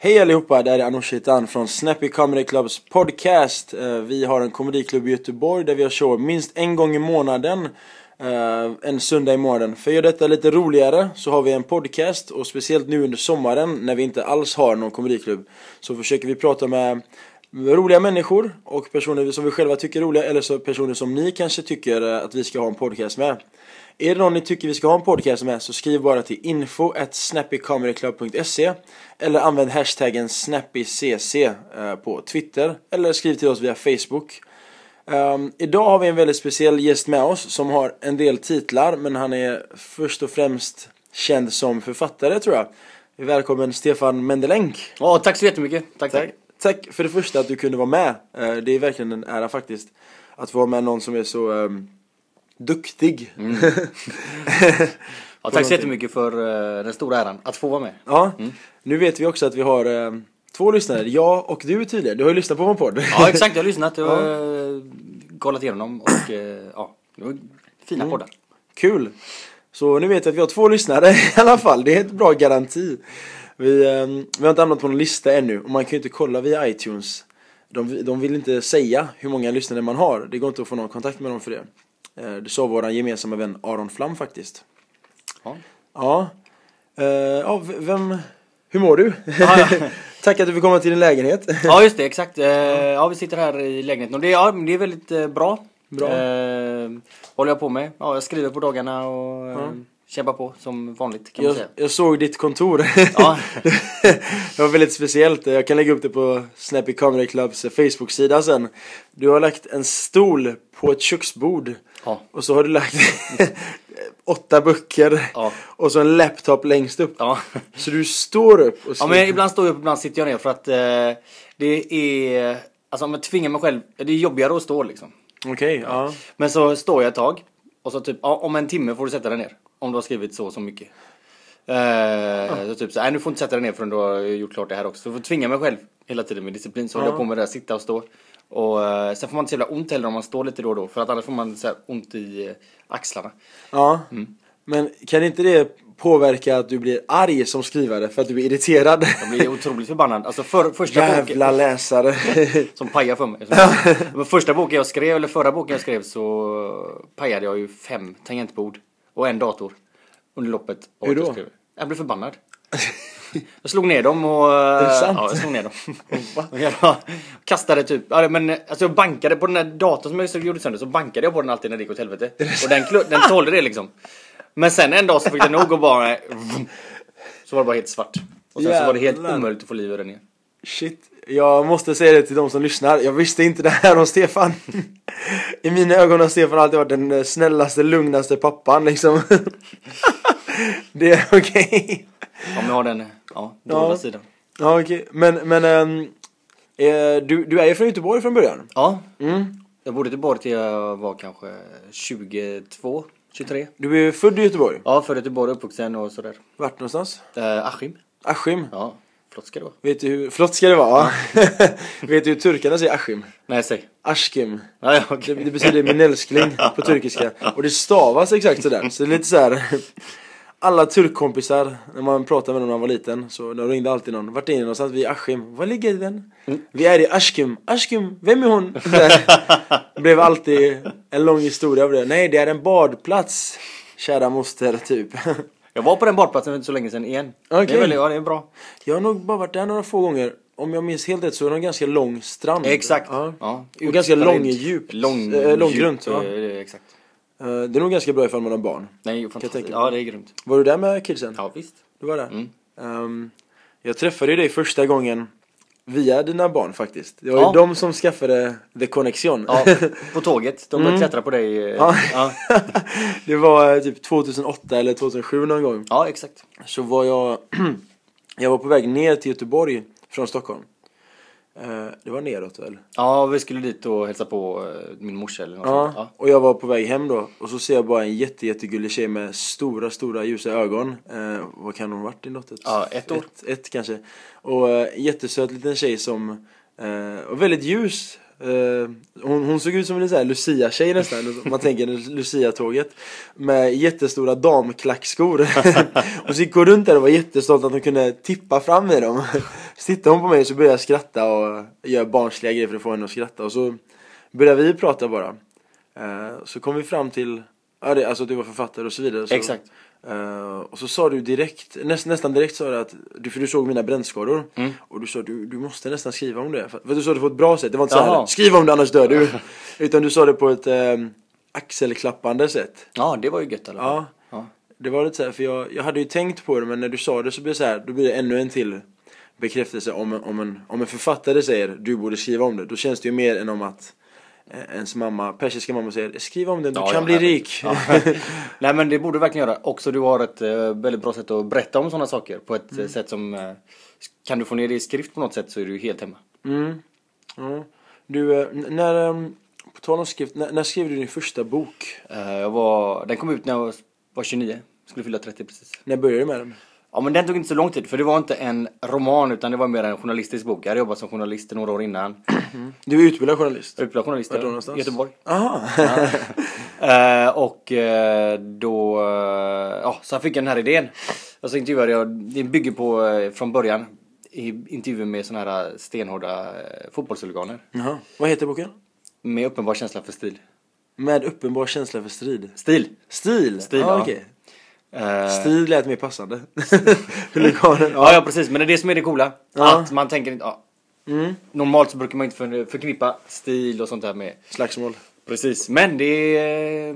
Hej allihopa, det här är Anoush Hitan från Snappy Comedy Clubs podcast. Eh, vi har en komediklubb i Göteborg där vi har show minst en gång i månaden. Eh, en söndag i månaden. För att göra detta lite roligare så har vi en podcast och speciellt nu under sommaren när vi inte alls har någon komediklubb så försöker vi prata med roliga människor och personer som vi själva tycker är roliga eller så personer som ni kanske tycker eh, att vi ska ha en podcast med. Är det någon ni tycker vi ska ha en podcast med så skriv bara till info snappycomedyclub.se eller använd hashtaggen snappycc eh, på Twitter eller skriv till oss via Facebook. Ehm, idag har vi en väldigt speciell gäst med oss som har en del titlar men han är först och främst känd som författare tror jag. Välkommen Stefan Mendelänk. Ja, tack så jättemycket. Tack, tack. Tack. Tack för det första att du kunde vara med. Eh, Det är verkligen en ära faktiskt. Att få vara med någon som är så ehm, duktig. Mm. Ja, tack så jättemycket för eh, den stora äran att få vara med. Ja, nu vet vi också att vi har ehm, två lyssnare. Jag och du tydligen. Du har ju lyssnat på vår podd. Ja, exakt. Jag har lyssnat. Jag har eh, kollat igenom dem och eh, ja, det var fina Mm. poddar. Kul! Så nu vet jag att vi har två lyssnare i alla fall. Det är ett bra garanti. Vi, ehm, vi har inte hamnat på någon lista ännu och man kan ju inte kolla via iTunes. De, de vill inte säga hur många lyssnare man har. Det går inte att få någon kontakt med dem för det. Eh, Det sa vår gemensamma vän Aron Flam faktiskt. Ja. Ja. Eh, ja, vem... Hur mår du? Ja, ja. Tack att du fick komma till din lägenhet. ja, just det. Exakt. Eh, Ja, vi sitter här i lägenheten och det, ja, det är väldigt bra. Bra. Eh, håller jag på med. Ja, jag skriver på dagarna och eh, kämpar på som vanligt kan man Jag, säga. jag såg ditt kontor. Ja. det var väldigt speciellt. Jag kan lägga upp det på Snappy Comedy Clubs Facebook-sida sen. Du har lagt en stol på ett köksbord. Ja. Och så har du lagt åtta böcker. Ja. Och så en laptop längst upp. Ja. Så du står upp och Ja men ibland står jag upp, ibland sitter jag ner för att eh, det är, alltså om jag tvingar mig själv, det är jobbigare att stå liksom. Okej, ja. Men så står jag ett tag och så typ, ja, om en timme får du sätta dig ner. Om du har skrivit så och så mycket. Eh, så typ så, nej du får inte sätta dig ner förrän du har gjort klart det här också. Så jag får tvinga mig själv hela tiden med disciplin. Så håller jag på med det där, sitta och stå. Och eh, sen får man inte så jävla ont heller om man står lite då och då. För att annars får man så här ont i eh, axlarna. ja. Mm. Men kan inte det påverka att du blir arg som skrivare för att du är irriterad? Jag blir otroligt förbannad. Alltså för, första boken. Jävla läsare. Som pajar för mig. Men första boken jag skrev, eller förra boken jag skrev så pajade jag ju fem tangentbord och en dator under loppet. Hur jag då? skrev. Jag blev förbannad. Jag slog ner dem och... det sant? Ja, jag slog ner dem. Jag kastade typ, ja, men alltså jag bankade på den där datorn som jag gjorde sönder så bankade jag på den alltid när det gick åt helvete. Och den, den tålde det liksom. Men sen en dag så fick den nog och bara... Så var det bara helt svart. Och sen så var det helt Jävlar. omöjligt att få liv ur den igen. Shit, jag måste säga det till de som lyssnar. Jag visste inte det här om Stefan. I mina ögon har Stefan alltid varit den snällaste, lugnaste pappan liksom. Det är okej. Om jag har den, ja, dolda Ja. sidan. Ja, okej. Men, men ehm, eh, du, du är ju från Göteborg från början. Ja, Mm. jag bodde i Göteborg till jag var kanske 22, 23. Du är född i Göteborg. Ja, född i Göteborg, uppvuxen och sådär. Vart någonstans? Eh, Askim. Askim. Ja, flott ska det vara. Vet du hur, flott ska det vara. Vet du hur turkarna säger Askim? Nej, säg. Ashkim. Ja, ja, Det, okej. det betyder min älskling på turkiska. Och det stavas exakt sådär. Så det är lite så här. Alla turkkompisar, när man pratade med dem när man var liten, så de ringde alltid någon. Vart är ni någonstans? Vi är i Askim. Var ligger den? Vi är i Ashkim. Ashkim, vem är hon? Det blev alltid en lång historia av det. Nej, det är en badplats. Kära moster, typ. Jag var på den badplatsen för inte så länge sedan igen. Okej. Det är väldigt, ja det är bra. Jag har nog bara varit där några få gånger. Om jag minns helt rätt så är det en ganska lång strand. Exakt. Ja. Ja. Och ganska lång djup. Lång, Eh, lång djup, ja. Exakt. Eh, Det är nog ganska bra ifall man har barn. Nej, fantastiskt. Ja, det är grymt. Var du där med kidsen? Ja, visst. Du var där? Mm. Ehm, jag träffade ju dig första gången via dina barn faktiskt. Det var Ja. ju de som skaffade The Connection. Ja, på tåget. De började klättra på dig. eh, Mm. Ja. Ja, det var eh, typ 2008 eller 2007 någon gång. ja exakt. Så var jag, jag var på väg ner till Göteborg från Stockholm. Eh, det var neråt väl? Ja, vi skulle dit och hälsa på eh, min morsa eller något. Ja, Ja. och jag var på väg hem då och så ser jag bara en jätte, jättegullig tjej med stora, stora ljusa ögon. Eh, vad kan hon varit i något? Ja, ett år. Ett, ett kanske. Och eh, jättesöt liten tjej som eh, var väldigt ljus. Eh, hon, hon såg ut som en sån här Lucia-tjej nästan, man tänker Lucia-tåget. Med jättestora damklackskor. och så gick hon runt där och var jättestolt att hon kunde tippa fram i dem. Så tittar hon på mig så börjar jag skratta och gör barnsliga grejer för att få henne att skratta och så börjar vi prata bara. Eh, så kom vi fram till, ja, det, alltså att du var författare och så vidare. Så, Exakt. eh, och så sa du direkt, näst, nästan direkt sa du att, du, för du såg mina brännskador. Mm. Och du sa du, du måste nästan skriva om det. För, för du sa det på ett bra sätt, det var inte så här, Jaha. skriv om det annars dör du. Utan du sa det på ett eh, axelklappande sätt. Ja, det var ju gött i alla fall. Ja. Ja. Det var lite så här, för jag, jag hade ju tänkt på det men när du sa det så blev det så här, då blir det ännu en till bekräftelse om, om, en, om en författare säger du borde skriva om det. Då känns det ju mer än om att eh, ens mamma, persiska mamma säger skriv om det, du Ja, kan ja, bli herregud. rik. Ja. Nej men det borde du verkligen göra. Också du har ett eh, väldigt bra sätt att berätta om sådana saker. På ett eh, sätt som, kan du få ner det i skrift på något sätt så är du helt hemma. Mm. Ja. Du, när, eh, på tal om skrift, när, när skrev du din första bok? Eh, jag var, den kom ut när jag var- var 29. Skulle fylla 30 precis. När började du med den? Ja men den tog inte så lång tid för det var inte en roman utan det var mer en journalistisk bok. Jag hade jobbat som journalist några år innan. Du är utbildad journalist? Utbildad journalist Vart då någonstans? Göteborg. Aha. Eh, och eh, då, eh, ja, så fick jag den här idén. Och så intervjuade jag, det bygger på från början i intervjuer med såna här stenhårda fotbollshuliganer. Jaha. Vad heter boken? Med uppenbar känsla för stil. Med uppenbar känsla för strid. Stil! Stil? Stil, ah, ja. okej. Eh, Stil lät mer passande. Huliganen, ja, ja precis, men det är det som är det coola. Ja. Att man tänker inte, ja. Mm. Normalt så brukar man inte för, förknippa stil och sånt där med Slagsmål. Precis, men det eh,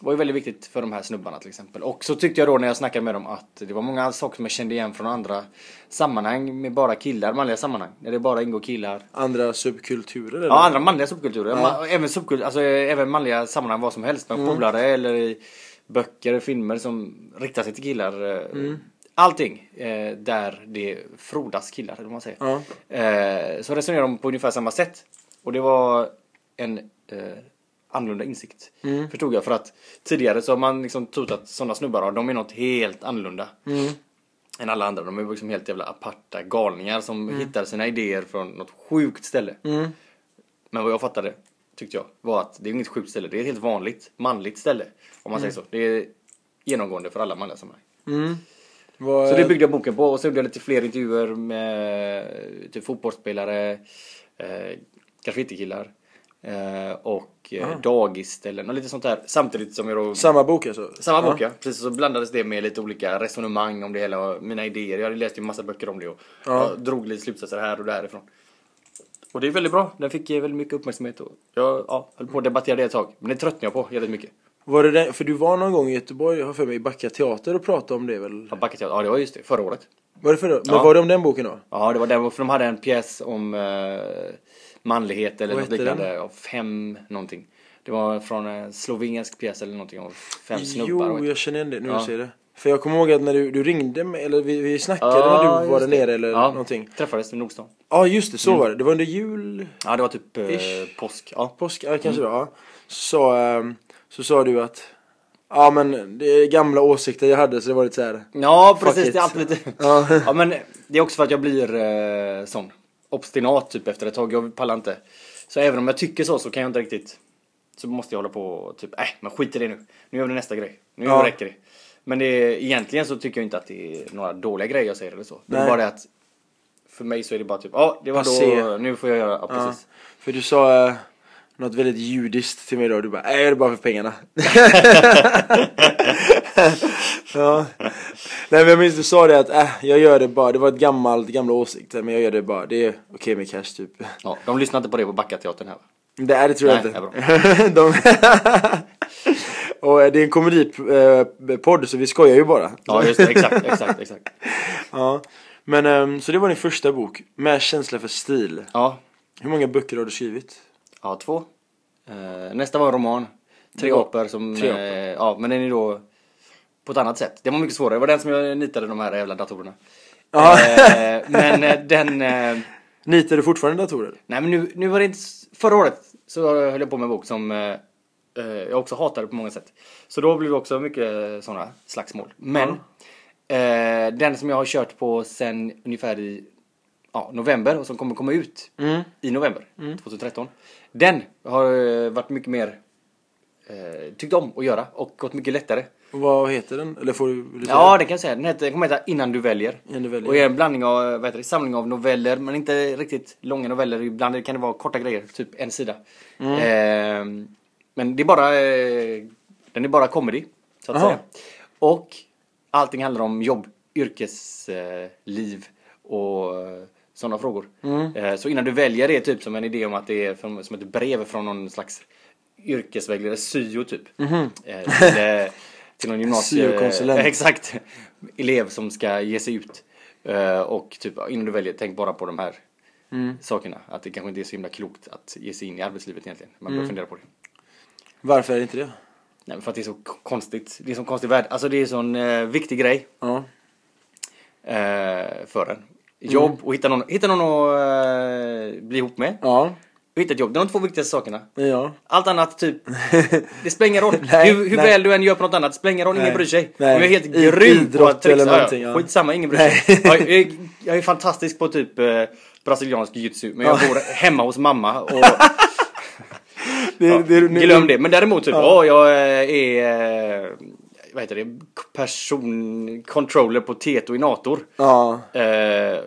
var ju väldigt viktigt för de här snubbarna till exempel. Och så tyckte jag då när jag snackade med dem att det var många saker som jag kände igen från andra sammanhang med bara killar, manliga sammanhang. Där det bara ingår killar. Andra subkulturer eller? Ja, andra manliga subkulturer. Ja. Även, subkul- alltså, även manliga sammanhang vad som helst. Med polare eller i böcker, filmer som riktar sig till killar. eh, Allting eh, där det frodas killar, eller vad man säger. Ja. Eh, så resonerar de på ungefär samma sätt. Och det var en eh, annorlunda insikt. Mm. Förstod jag. För att tidigare så har man liksom trott att sådana snubbar de är något helt annorlunda. Mm. Än alla andra. De är liksom helt jävla aparta galningar som hittar sina idéer från något sjukt ställe. Mm. Men vad jag fattade, tyckte jag, var att det är inget sjukt ställe. Det är ett helt vanligt, manligt ställe. Om man säger så. Det är genomgående för alla manliga sammanhang. Mm. Vad, Så det byggde jag boken på och så gjorde jag lite fler intervjuer med typ fotbollsspelare, eh, graffitikillar eh, och eh, dagisställen och lite sånt där. Samtidigt som jag då... Samma bok alltså? Samma bok ja. Precis, så blandades det med lite olika resonemang om det hela och mina idéer. Jag hade läst ju massa böcker om det och Ja. drog lite slutsatser här och därifrån. Och det är väldigt bra. Den fick väldigt mycket uppmärksamhet och jag ja, höll på att debattera det ett tag. Men det tröttnade jag på jävligt mycket. Var det den, för du var någon gång i Göteborg, har för mig, i Backa teater och pratade om det väl? Ja, backat jag. Ja, det var just det. Förra året. Var det för Men Ja. var det om den boken då? Ja, det var den. För de hade en pjäs om eh, manlighet eller Vad något liknande. den? Av fem någonting. Det var från en slovensk pjäs eller någonting om fem snubbar. Jo, jag känner igen det nu Ja. säger det. För jag kommer ihåg att när du, du ringde mig, eller vi, vi snackade Ja, när du var där nere eller ja, någonting. Träffades i Nordstan. Ja just det, så Mm. var det. Det var under jul, Ja, det var typ eh, påsk. Ja. påsk, ja, kanske det var. ja. Så, ehm, så sa du att Ja men det är gamla åsikter jag hade så det var lite så här. Ja, precis. Det är alltid lite... Ja. ja, men det är också för att jag blir eh, sån. Obstinat typ efter ett tag. Jag pallar inte. Så även om jag tycker så så kan jag inte riktigt. Så måste jag hålla på och typ, äh, men skit i det nu. Nu gör vi nästa grej. Nu Ja. räcker det. Men det, egentligen så tycker jag inte att det är några dåliga grejer jag säger eller så. Det är Nej. bara det att för mig så är det bara typ, ja det var Passé. då, nu får jag göra, ja, Ja. precis. För du sa eh, något väldigt judiskt till mig då. Du bara, jag gör det bara för pengarna. ja. Nej men jag minns du sa det att, äh, jag gör det bara, det var ett gammalt, gamla åsikter men jag gör det bara, det är okej med cash typ. Ja, de lyssnar inte på det på Backateatern här va? Det är det tror jag Nej, inte. De... Och eh, det är en komedipodd så vi skojar ju bara. Ja just det, exakt, exakt, exakt. Ja. Men ehm, så det var din första bok, med känsla för stil. Ja, Hur många böcker har du skrivit? Ja, två. Eh, nästa var en roman. Tre Ja, apor som... tre eh, apor. ja, men den är då på ett annat sätt. Det var mycket svårare. Det var den som jag nitade de här jävla datorerna. Ja. Eh, men eh, den... Eh, Nitar du fortfarande datorer? nej men nu, nu var det inte... Förra året så höll jag på med en bok som eh, eh, jag också hatade på många sätt. Så då blev det också mycket sådana slagsmål. Men eh, den som jag har kört på sen ungefär i ja, november och som kommer komma ut Mm. i november 2013. Den har eh, varit mycket mer eh, tyckt om att göra och gått mycket lättare. Vad heter den? Eller får du, säga Ja, det kan jag säga. Den, heter, den kommer heta Innan du väljer. Innan du väljer. Och är en blandning av, vad heter det, samling av noveller, men inte riktigt långa noveller. Ibland kan det vara korta grejer, typ en sida. Ehm, men det är bara, eh, den är bara comedy, så att Aha. säga. Och allting handlar om jobb, yrkesliv eh, och sådana frågor. Eh, så innan du väljer det typ som en idé om att det är som, som ett brev från någon slags yrkesvägledare, syo typ. Eh, till, eh, till någon gymnasie... Exakt. Elev som ska ge sig ut. Eh, och typ innan du väljer, tänk bara på de här sakerna. Att det kanske inte är så himla klokt att ge sig in i arbetslivet egentligen. Man bör fundera på det. Varför är det inte det? Nej, för att det är så konstigt. Det är så konstig värld. Alltså det är så en eh, viktig grej Ja. eh, för en. Jobb och hitta någon, hitta någon att eh, bli ihop med. Ja. Och hitta ett jobb. Det är de två viktigaste sakerna. Ja. Allt annat typ, det spelar ingen roll. Nej, hur hur nej. väl du än gör på något annat, det spelar ingen roll, ingen Nej, bryr sig. nej. Jag är helt I- grym på idrott att trixa, eller ja, någonting, ja. skitsamma, ingen bryr sig. Jag, jag, är- jag är fantastisk på typ eh, brasiliansk jiu-jitsu, men jag bor hemma hos mamma och Det, ja, det, glöm det. Men däremot typ, åh jag eh, är, eh, vad heter det, person, controller på Teto i Nator. Ja. Eh,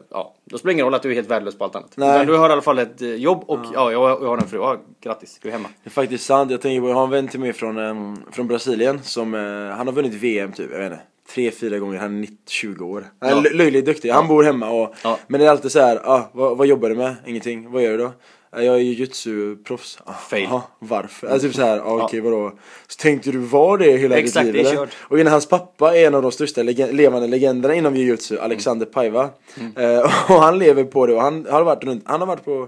ja, då spelar det ingen roll att du är helt värdelös på allt annat. Nej. Utan du har i alla fall ett eh, jobb och ja, jag, jag har en fru. Ja, grattis, du är hemma. Det är faktiskt sant. Jag tänker på, jag har en vän till mig från, ehm, från Brasilien som, eh, han har vunnit VM typ, jag vet inte. Tre, fyra gånger, han är 90, 20 år. Han är Ja. lö- löjligt duktig, han bor hemma och Ja. Men det är alltid så här, ah, vad, vad jobbar du med? Ingenting, vad gör du då? "Ah, Jag är jujutsu-proffs. Fail. aha, varför? Alltså typ så här, ah, okej vadå? Så tänkte du vara det hela Exakt, ditt liv eller? kört. Och innan hans pappa är en av de största leg- levande legenderna inom jujutsu, Alexander Paiva. Mm. Eh, och han lever på det och han har varit runt, han har varit på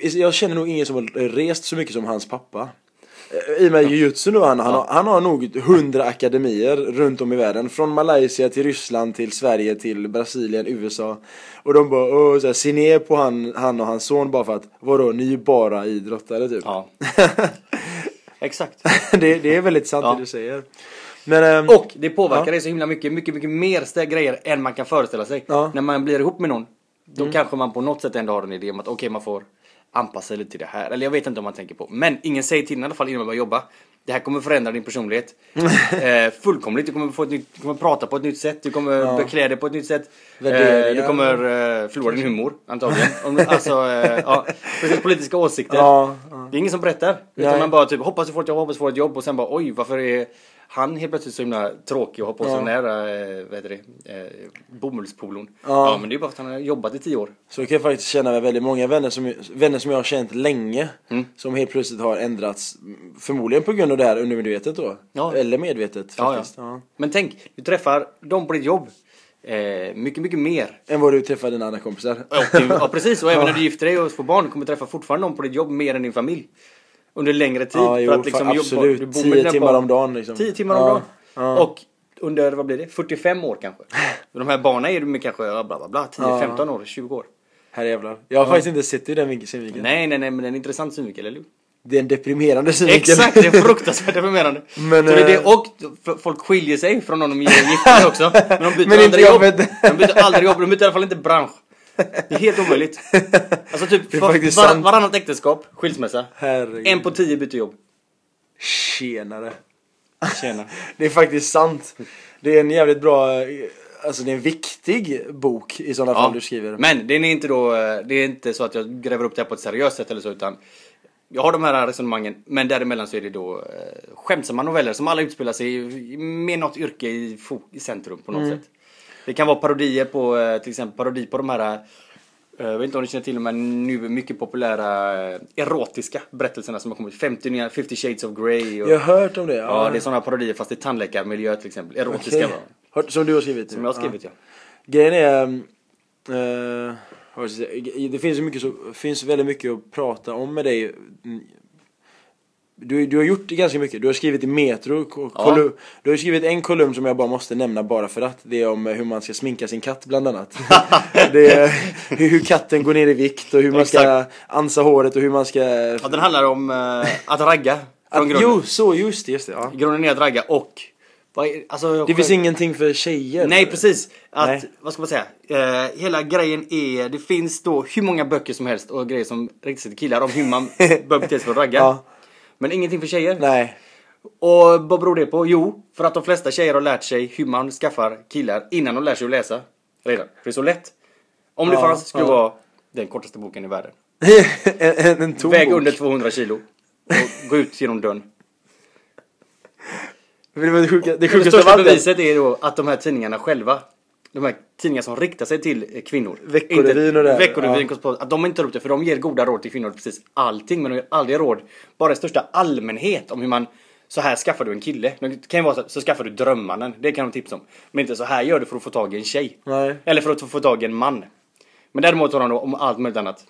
jag känner nog ingen som har rest så mycket som hans pappa. Eh, I och med jujutsu nu, han, han, har, han har nog hundra akademier runt om i världen. Från Malaysia till Ryssland till Sverige till Brasilien, USA. Och de bara åh, så här, ser ner på han, han och hans son bara för att vadå, ni är ju bara idrottare typ. Ja. Exakt. det, det är väldigt sant Ja. det du säger. Men, ehm, Och det påverkar Ja. dig så himla mycket, mycket, mycket mer grejer än man kan föreställa sig. Ja. Mm. När man blir ihop med någon, då kanske man på något sätt ändå har en idé om att okej, man får anpassa lite till det här. Eller jag vet inte om man tänker på. Men ingen säger till i alla fall innan man börjar jobba. Det här kommer förändra din personlighet. eh, fullkomligt. Du kommer, få ett nytt, du kommer prata på ett nytt sätt. Du kommer Ja. beklä dig på ett nytt sätt. Eh, du kommer eh, förlora din humor, antagligen. Om, alltså, eh, ja, precis, politiska åsikter. ja, ja. Det är ingen som berättar. Utan Nej. man bara typ hoppas du får ett jobb, hoppas du får ett jobb och sen bara oj varför är han helt plötsligt så himla tråkig och har på sig Ja. den här, eh, vad heter det, eh, bomullspolon. Ja. Ja. men det är bara för att han har jobbat i tio år. Så kan jag faktiskt känna med väldigt många vänner som, vänner som jag har känt länge Mm. Som helt plötsligt har ändrats Förmodligen på grund av det här undermedvetet då Ja. Eller medvetet Ja, faktiskt ja. Men tänk, du träffar dem på ditt jobb eh, mycket, mycket mer. Än vad du träffar dina andra kompisar du- ja precis, och även när du gifter dig och får barn, du kommer träffa fortfarande någon på ditt jobb mer än din familj. Under längre tid. Ja, jo, för att liksom jobba- absolut. du bor med 10 dina timmar barn. om dagen liksom 10 timmar om Ja, dagen. ja. Och under, vad blir det, 45 år kanske. De här barnen är du med kanske, bla bla bla, 10, Ja. 15 år, 20 år. Herrejävlar Jag har faktiskt inte sett det i den vinkeln, synvinkeln Nej, nej, nej, men det är en intressant synvinkel, eller hur? Det är en deprimerande synvinkel Exakt, det är fruktansvärt deprimerande. Men, så det är det, eh, och folk skiljer sig från någon de gifta med också. Men de byter Men aldrig jobb. De byter aldrig jobb, de byter i alla fall inte bransch. Det är helt omöjligt. Alltså typ Det var, var, varannat äktenskap, skilsmässa. Herregud En på tio byter jobb. Tjenare Tjena. Det är faktiskt sant Det är en jävligt bra eh, Alltså det är en viktig bok i sådana fall du skriver Men den är inte då, eh, det är inte så att jag gräver upp det här på ett seriöst sätt eller så utan jag har de här resonemangen, men däremellan så är det då eh, skämtsamma noveller som alla utspelar sig i- med något yrke i, i centrum på något Mm. sätt. Det kan vara parodier på, eh, till exempel parodi på de här, eh, jag vet inte om ni känner till de nu mycket populära eh, erotiska berättelserna som har kommit. 50, nya- 50 shades of Grey. Och, Jag har hört om det ja, det är sådana parodier fast i tandläkarmiljö till exempel. Erotiska. Har- Som du har skrivit? Som jag har skrivit ja. Grejen är... säga, det finns, mycket så, finns väldigt mycket att prata om med dig. Du, du har gjort ganska mycket. Du har skrivit i Metro. ko- Ja. kolum- Du har skrivit en kolumn som jag bara måste nämna bara för att. Det är om hur man ska sminka sin katt bland annat. det är hur, katten går ner i vikt och hur man ska ansa håret och hur man ska... ja den handlar om eh, att ragga. Från att, jo, så just det. Just det ja. Grunden är att ragga och... Alltså, Det finns ingenting för tjejer. Nej precis. Att, Nej. vad ska man säga? Eh, hela grejen är, det finns då hur många böcker som helst och grejer som till killar om hur man bör bete sig för att ragga. Ja. Men ingenting för tjejer. Nej. Och vad beror det på? Jo, för att de flesta tjejer har lärt sig hur man skaffar killar innan de lär sig att läsa. Redan. För det är så lätt. Om det Ja, fanns skulle ja. vara den kortaste boken i världen. en, en, tom Väg bok. under 200 kilo. Och gå ut genom dörren. Det, sjuka, det Det största beviset är då att de här tidningarna själva de här tidningar som riktar sig till eh, kvinnor. Veckorevyn och det Veckorevyn, ja. Att de inte tar upp det för de ger goda råd till kvinnor precis allting men de ger aldrig råd bara i största allmänhet om hur man så här skaffar du en kille. Det kan ju vara så, så skaffar du drömmannen. Det kan de tipsa om. Men inte så här gör du för att få tag i en tjej. Nej. Eller för att få tag i en man. Men däremot har de då om allt möjligt annat.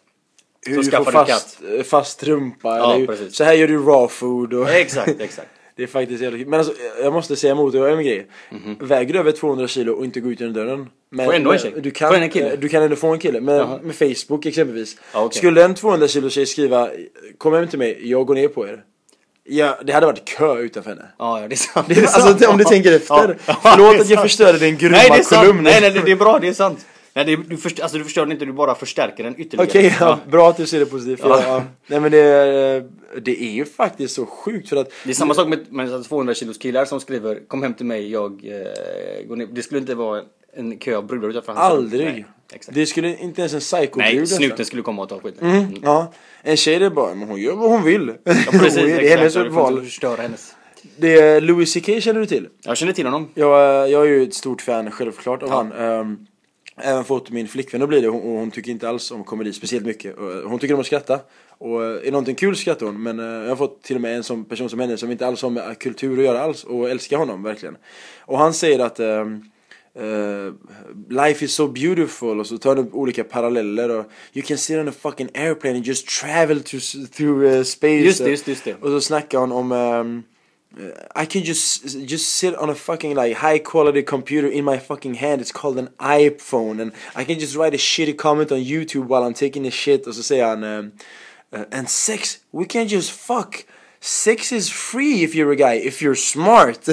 Hur Så du skaffar får du fast, eh, fast rumpa. Ja, eller precis. så här gör du raw food. Och Exakt, exakt. Det är faktiskt jävla kul. Men alltså, jag måste säga emot dig en grej. Mhm. Väger du över 200 kilo och inte gå ut genom dörren. Men, Får ändå en tjej? Du kan, Får en kille? eh, du kan ändå få en kille. Men Jaha. med Facebook exempelvis. Ja, okej. Skulle en 200 kilo tjej skriva Kom hem till mig, jag går ner på er. Ja, det hade varit kö utanför henne. Ja, ja, det är sant. Det är, alltså, om du tänker efter. Ja. Förlåt att jag förstörde din grymma Nej det är sant, kolumn. nej, nej det är bra, det är sant. Nej, det du, först, alltså, du förstör den inte, du bara förstärker den ytterligare. Okej, ja. Ja. bra att du ser det positivt. Ja. Ja. Nej men det, är- det är ju faktiskt så sjukt för att Det är samma sak med, med 200 kilos killar som skriver Kom hem till mig, jag eh, går ner. Det skulle inte vara en kö av brudar utanför hans aldrig. Nej, det skulle inte ens en psycho Nej, snuten skulle komma och ta skiten. Mm, ja. En tjej det bara, men hon gör vad hon vill. Ja, precis, det är exakt. hennes val. inte förstöra hennes. Det är Louis CK känner du till? Jag känner till honom. Jag, jag är ju ett stort fan självklart av Ja. han. Ehm, även fått min flickvän att bli det och hon, hon tycker inte alls om komedi speciellt mycket. Eh, Hon tycker om att skratta. Och eh, är någonting kul skrattar hon. Men eh, jag har fått till och med en sån person som henne som inte alls har med kultur att göra alls. Och älskar honom verkligen. Och han säger att eh, life is so beautiful och så tar han upp olika paralleller och you can sit on a fucking airplane and just travel to, through uh, space. Just det, just just det. Och så snackar han om Uh, I can just just sit on a fucking like high quality computer in my fucking hand. It's called an iPhone, and I can just write a shitty comment on YouTube while I'm taking a shit. Och så säger han, um, uh, and sex, we can just fuck. Sex is free if you're a guy, if you're smart.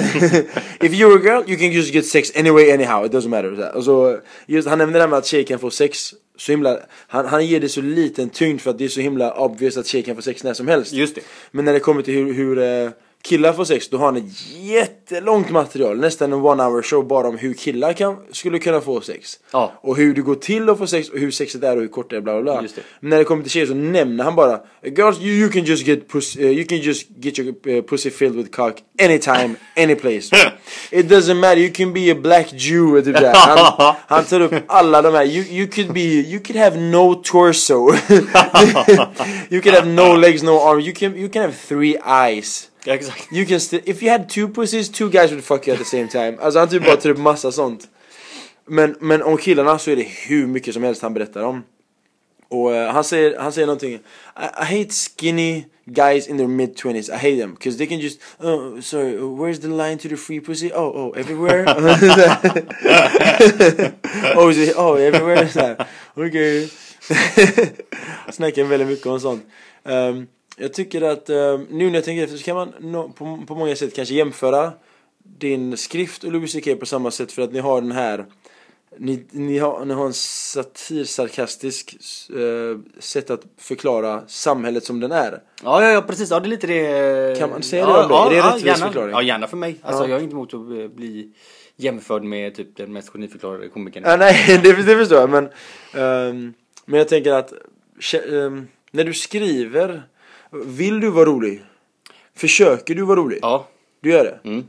if you're a girl, you can just get sex anyway, anyhow. It doesn't matter. Och så, just, han nämnde det här med att tjejer kan få sex så himla, han, han ger det så liten tyngd för att det är så himla obvious att tjejer kan få sex när som helst. Just det. Men när det kommer till hur, hur eh, killar får sex, då har han ett jättelångt material, nästan en one hour show bara om hur killar kan, skulle kunna få sex. Ja. Och hur det går till att få sex och hur sexet är och hur kort det är bla bla bla. Just det. Men när det kommer till tjejer så nämner han bara Girls you, you can just get pussy, uh, you can just get your uh, pussy filled with cock anytime, any place. It doesn't matter, you can be a black Jew typ där. Han, han tar upp alla de här, you, you could be, you could have no torso. you could have no legs, no arms, you can, you can have three eyes. Ja, exakt. You can still, if you had two pussies, two guys would fuck you at the same time. Alltså han typ bara tar upp massa sånt. Men, men om killarna så är det hur mycket som helst han berättar om. Och eh, han säger, han säger någonting I, I hate skinny guys in their mid 20s, I hate them Cause they can just, oh sorry, where's the line to the free pussy? Oh, oh, everywhere? oh, is it, oh, everywhere? Okej Snackar väldigt mycket om sånt Ehm, Jag tycker att, ehm, nu när jag tänker efter så kan man på, på många sätt kanske jämföra din skrift och Louis CK på samma sätt för att ni har den här ni, ni, har, ni har en satir, sarkastisk eh, sätt att förklara samhället som den är. Ja, ja, ja, precis. Ja, det är lite det. Kan man säga ja, det om dig? Ja, Är det ja, gärna. förklaring? Ja, gärna för mig. Alltså, Ja. jag är inte emot att eh, bli jämförd med typ den mest geniförklarade komikern. Ja, nej, det, det förstår jag men, ehm, men jag tänker att ehm, när du skriver, vill du vara rolig? Försöker du vara rolig? Ja. Du gör det? Mm.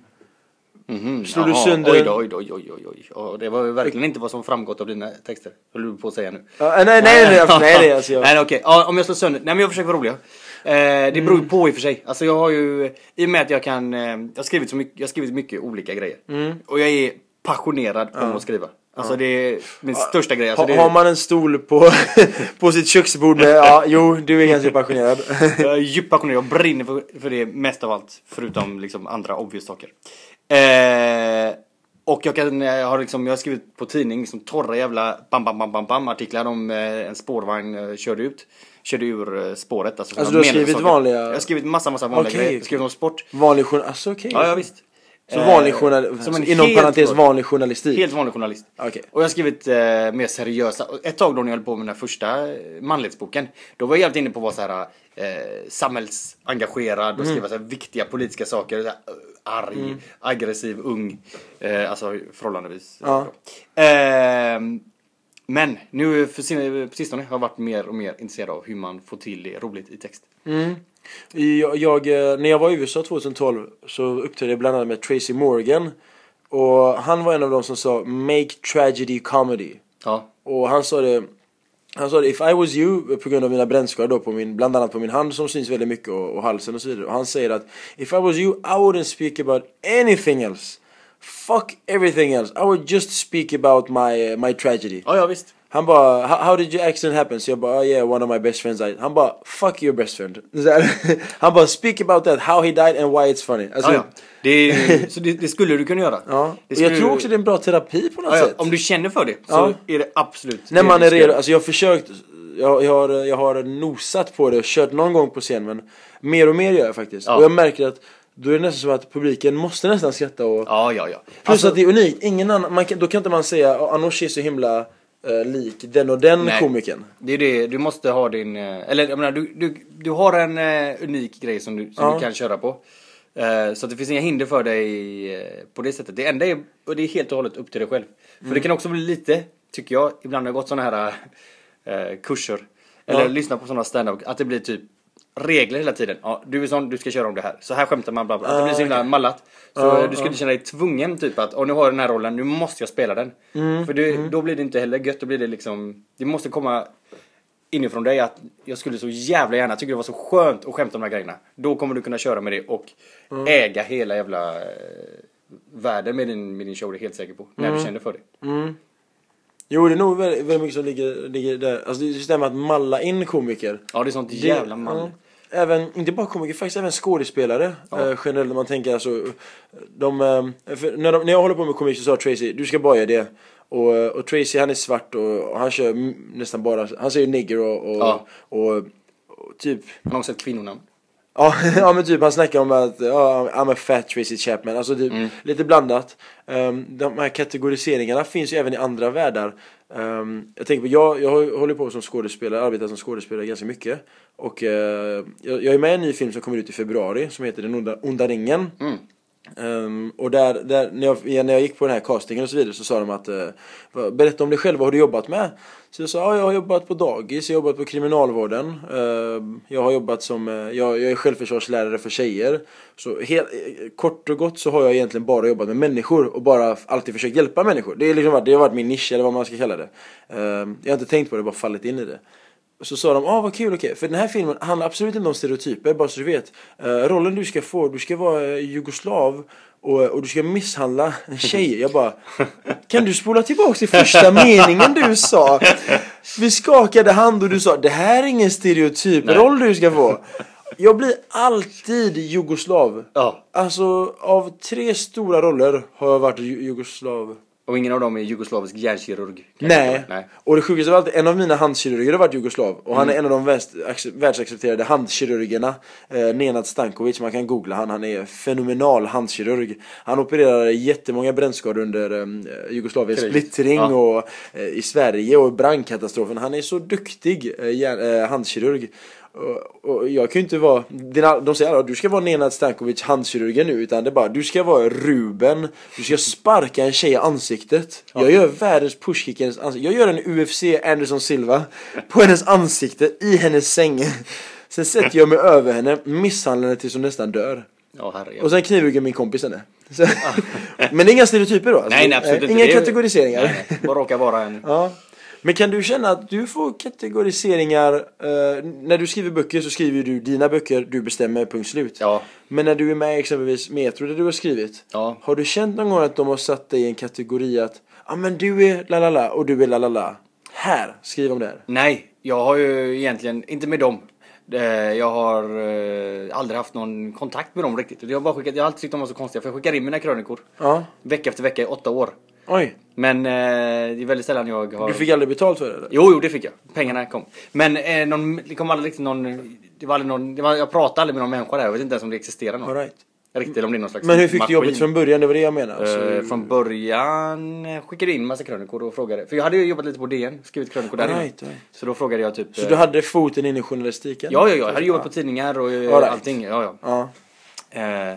Mhm. Slår du Jaha, sönder- Oj då, oj då, oj oj oj oj. Ja, det var verkligen inte vad som framgått av dina texter. Höll du på att säga nu. Ja, nej, nej, nej, nej, nej, nej alltså jag, Nej, okej. Ja, om jag slår sönder. Nej, men jag försöker vara rolig. Eh, det beror Mm. ju på i och för sig. Alltså jag har ju, i och med att jag kan, eh, jag har skrivit så mycket, jag har skrivit mycket olika grejer. Mm. Och jag är passionerad om att skriva. Alltså det är min största grej. Alltså, ha, det har man en stol på, på sitt köksbord med, ja, jo, du är ganska passionerad. Jag är djupt passionerad, jag brinner för, för det mest av allt. Förutom liksom andra obvious saker. Eh, och jag, kan, jag, har liksom, jag har skrivit på tidning liksom torra jävla bam bam bam bam bam artiklar om eh, en spårvagn eh, körde ut. Körde ur eh, spåret. Alltså, Alltså, du har skrivit saker. vanliga- Jag har skrivit massa massa vanliga Okej, grejer. Jag okej. har skrivit om sport. Vanlig journal, alltså okej. Ja, ja visst. Så Eh, vanlig journalistik, som en inom helt parentes vanlig- journalistik? Helt vanlig journalist. Okej. Och jag har skrivit eh, mer seriösa, ett tag då när jag höll på med den här första eh, manlighetsboken, då var jag helt inne på att vara så här eh, samhällsengagerad och skriva så här viktiga politiska saker. Så här, eh, arg, aggressiv, ung. Eh, alltså förhållandevis. Ja. Eh, men nu för sin- på sistone har jag varit mer och mer intresserad av hur man får till det roligt i text. Jag, jag, eh, när jag var i USA 2012 så uppträdde jag bland annat med Tracy Morgan. Och han var en av de som sa 'Make tragedy comedy' Ja. Och han sa det han sa det, if I was you, på grund av mina brännskador då på min, bland annat på min hand som syns väldigt mycket och, och halsen och så vidare. Och han säger att if I was you, I wouldn't speak about anything else. Fuck everything else. I would just speak about my, uh, my tragedy. Ja, ja visst. Han bara, how, did your accident happen? Så jag bara, oh yeah, one of my best friends died. Han bara, fuck your best friend. Han bara, speak about that, how he died and why it's funny. Alltså, Ja, ja. Det, så det, det skulle du kunna göra. ja. Och jag tror också det är en bra terapi på något Ja, ja, sätt. om du känner för det så är det absolut När man är redo, alltså jag har försökt jag, jag, har, jag har nosat på det och kört någon gång på scen men mer och mer gör jag faktiskt. Och jag märker att då är det nästan som att publiken måste nästan skratta och Ja, ja, ja. Plus Alltså, att det är unikt, ingen annan, man kan, då kan inte man säga "Ah, Anoush är så himla eh, lik den och den Nej. komikern. det är det, du måste ha din, eh, eller jag menar, du, du, du har en eh, unik grej som, du, som Ja. du kan köra på. Eh, så att det finns inga hinder för dig eh, på det sättet. Det enda är, och det är helt och hållet upp till dig själv. För Mm. det kan också bli lite, tycker jag, ibland har jag gått sådana här eh, kurser. Eller Ja. lyssnat på sådana stand-up, att det blir typ regler hela tiden. Ja, du är sån, du ska köra om det här. Så här skämtar man, bla bla. Att det blir så himla mallat. Så Ja, du ska inte känna dig tvungen typ att, och nu har jag den här rollen, nu måste jag spela den. Mm, För det, då blir det inte heller gött, då blir det liksom, det måste komma inifrån dig att jag skulle så jävla gärna, tycker det var så skönt att skämta om de här grejerna. Då kommer du kunna köra med det och Mm. äga hela jävla eh, världen med din, med din show, det är helt säker på. När Mm. du känner för det. Jo det är nog väldigt, väldigt mycket som ligger, ligger där, alltså det stämmer att malla in komiker. Ja, det är sånt jävla man. Även, inte bara komiker, faktiskt även skådespelare Ja. eh, generellt när man tänker alltså de, eh, när, de, när jag håller på med komik så sa Tracy, du ska bara göra det och, eh, och Tracy han är svart och, och han kör nästan bara, han säger nigger och, och, Ja. och, och, typ Man har också ett kvinnonamn. Ja, ja men typ han snackar om att ja, I'm a fat Tracy Chapman, alltså typ lite blandat. Um, de här kategoriseringarna finns ju även i andra världar. Um, jag tänker på, jag, jag håller på som skådespelare, arbetar som skådespelare ganska mycket. Och eh, jag, jag är med i en ny film som kommer ut i februari som heter Den onda, onda ringen. Mm. Um, och där, där när, jag, när jag gick på den här castingen och så vidare så sa de att uh, Berätta om dig själv, vad har du jobbat med? Så jag sa, ja, jag har jobbat på dagis, jag har jobbat på kriminalvården. Uh, Jag har jobbat som, uh, jag, jag är självförsvarslärare för tjejer. Så helt, eh, kort och gott så har jag egentligen bara jobbat med människor och bara alltid försökt hjälpa människor. Det, är liksom, det har varit min nisch eller vad man ska kalla det. Ehm, jag har inte tänkt på det, bara fallit in i det så sa de, ah vad kul, okej. För den här filmen handlar absolut inte om stereotyper, bara så du vet. Eh, rollen du ska få, du ska vara eh, jugoslav och, och du ska misshandla en tjej. Jag bara, kan du spola tillbaka till första meningen du sa? Vi skakade hand och du sa, det här är ingen stereotyp roll du ska få. Jag blir alltid jugoslav. Ja. Alltså av tre stora roller har jag varit ju- jugoslav. Och ingen av dem är jugoslavisk hjärnkirurg. Nej. Nej. och det sjukaste av allt, en av mina handkirurger har varit jugoslav och han är en av de värst, ac- världsaccepterade handkirurgerna eh, Nenad Stankovic, man kan googla han, han är fenomenal handkirurg Han opererade jättemånga brännskador under eh, Jugoslaviens splittring Ja. och eh, i Sverige och brandkatastrofen Han är så duktig eh, eh, handkirurg och, och jag kan ju inte vara, dina, de säger att du ska vara Nenad Stankovic handkirurgen nu utan det är bara du ska vara Ruben Du ska sparka en tjej i ansiktet Jag gör världens pushkick i hennes ansikte Jag gör en UFC Anderson Silva på hennes ansikte i hennes säng Sen sätter jag mig över henne, misshandlar henne tills hon nästan dör Ja. Och sen knivhugger min kompis henne så, Men det är inga stereotyper då? Alltså, nej, nej, absolut eh, inte. Inga Det är- kategoriseringar Nej, nej. Bara råkar vara en... Ja. Men kan du känna att du får kategoriseringar eh, När du skriver böcker så skriver du dina böcker, du bestämmer, punkt slut Ja. Men när du är med exempelvis Metro där du har skrivit Ja. Har du känt någon gång att de har satt dig i en kategori att Ja ah, men du är la la la och du är la la la Här, skriv om det här Nej, jag har ju egentligen, inte med dem. Eh, Jag har eh, aldrig haft någon kontakt med dem riktigt. Jag har, bara skickat, jag har alltid tyckt de var så konstiga för jag skickar in mina krönikor. Ja, Vecka efter vecka i åtta år. Oj Men eh, det är väldigt sällan jag har... Du fick aldrig betalt för det eller? Jo, jo, det fick jag. Pengarna kom. Men eh, någon, det kom aldrig riktigt någon... Det var aldrig någon... Det var, jag pratade aldrig med någon människa där. Jag vet inte ens om det existerar någon. All right. Riktigt, om det är någon slags Men hur fick maskin. du jobbet från början? Det var det jag menade. Alltså, Eh, från början eh, skickade jag in massa krönikor och frågade. För jag hade ju jobbat lite på DN, skrivit krönikor där. Right, right. Så då frågade jag typ... Så eh, du hade foten in i journalistiken? Ja, ja, ja. Jag hade jobbat på tidningar och eh, All right. allting. Ja, Ja. ja. Eh,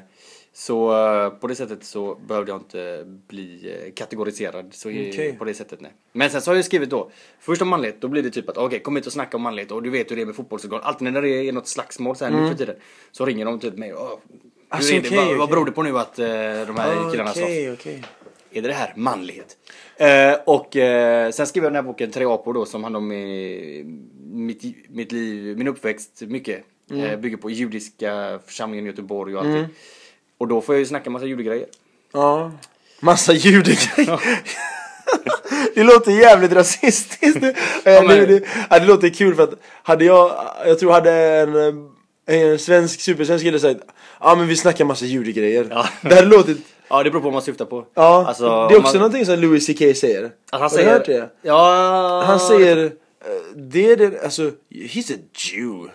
så eh, på det sättet så behövde jag inte bli eh, kategoriserad så Okej. på det sättet nej. Men sen så har jag skrivit då, först om manlighet, då blir det typ att okej kom hit och snacka om manlighet och du vet hur det är med fotbollsorgan. Alltid när det är något slagsmål så här nu för tiden så ringer de typ mig "Åh, Mm. Alltså, är det? okej, vad, vad okej. beror det på nu att eh, de här killarna slåss? Okej. Är det det här manlighet? Eh, och eh, sen skrev jag den här boken Tre apor då som handlar om mitt, mitt liv, min uppväxt mycket. Eh, bygger på judiska församlingen i Göteborg och allting. Och då får jag ju snacka massa judegrejer. Ja. Massa ljudgrejer. det låter jävligt rasistiskt. Ja, men- det, det, låter kul för att hade jag, jag tror hade en, eh, en svensk supersvensk kille sagt Ja men vi snackar massa ljudgrejer. Ja. Det hade låtit Ja det beror på vad man syftar på. Ja, Alltså, det är också man, någonting som Louis CK säger. att han Har du säger, hört det? Ja. Han säger, eh, det är det, alltså, he's a Jew.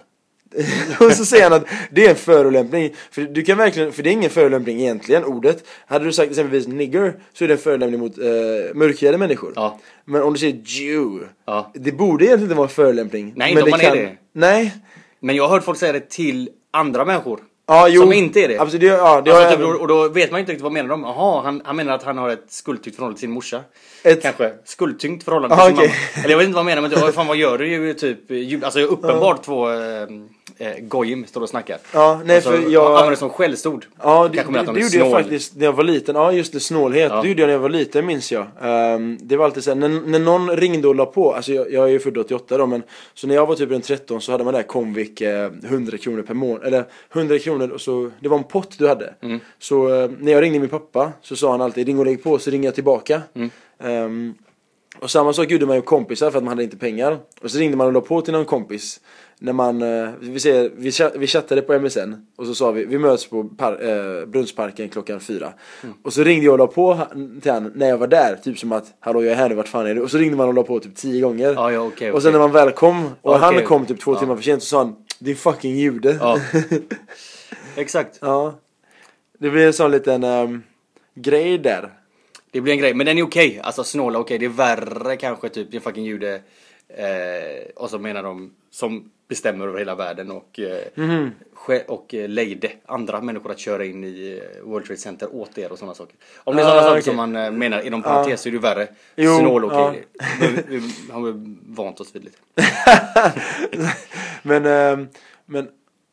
och så säger han att det är en förolämpning. För du kan verkligen, för det är ingen förolämpning egentligen, ordet. Hade du sagt exempelvis nigger så är det en förolämpning mot uh, mörkhyade människor. Ja. Men om du säger Jew, Ja. det borde egentligen inte vara en förolämpning. Nej, men om man är det. Nej. Men jag har hört folk säga det till andra människor. Ja, jo. Som inte är det. Absolut, det, ja, det Alltså, typ, och- då vet man inte riktigt vad menar de. Jaha, han, han menar att han har ett skuldtyngt förhållande till sin morsa. Ett- Kanske. Skuldtyngt förhållande till Aha, sin okej. mamma. Eller jag vet inte vad han menar men typ, fan vad gör du? Det ju typ Alltså uppenbart två eh, eh, gojim står och snackar. Ja, nej, alltså, för jag- Använder det som skällsord. Ja, det, det, det gjorde jag faktiskt när jag var liten. Ja, just det, snålhet. Ja. Det gjorde jag när jag var liten minns jag. Ehm, det var alltid så här, när, när någon ringde och la på, alltså jag, jag är ju född 88 då, men så när jag var typ runt 13 så hade man där Comvik eh, 100 kronor per månad, eller 100 kronor och så, det var en pott du hade. Mm. Så eh, när jag ringde min pappa så sa han alltid ring och lägg på så ringer jag tillbaka. Mm. Ehm, och samma sak gjorde man ju kompisar för att man hade inte pengar. Och så ringde man och la på till någon kompis. När man, eh, vi, säger, vi, vi chattade på MSN och så sa vi, vi möts på par, eh, Brunnsparken klockan fyra. Mm. Och så ringde jag och la på han- till han när jag var där, typ som att hallå jag är här nu, vart fan är du? Och så ringde man och la på typ tio gånger. Ja, ja, okej, Och sen när man väl kom, och Okej. han kom typ två timmar för sent så sa han din fucking jude. Ja. Exakt. Ja. Det blir en sån liten ehm, grej där. Det blir en grej, men den är okej. Alltså snåla okej, det är värre kanske typ din fucking jude. Eh, och så menar de som bestämmer över hela världen och, ske- och eh, lejde andra människor att köra in i eh, World Trade Center åt er och sådana saker. Om det är Ah, sådana saker okej. som man menar inom parentes så är det ju värre. Jo, Snål okej. ja. Vi, vi har vant oss vid lite. men, ehm, men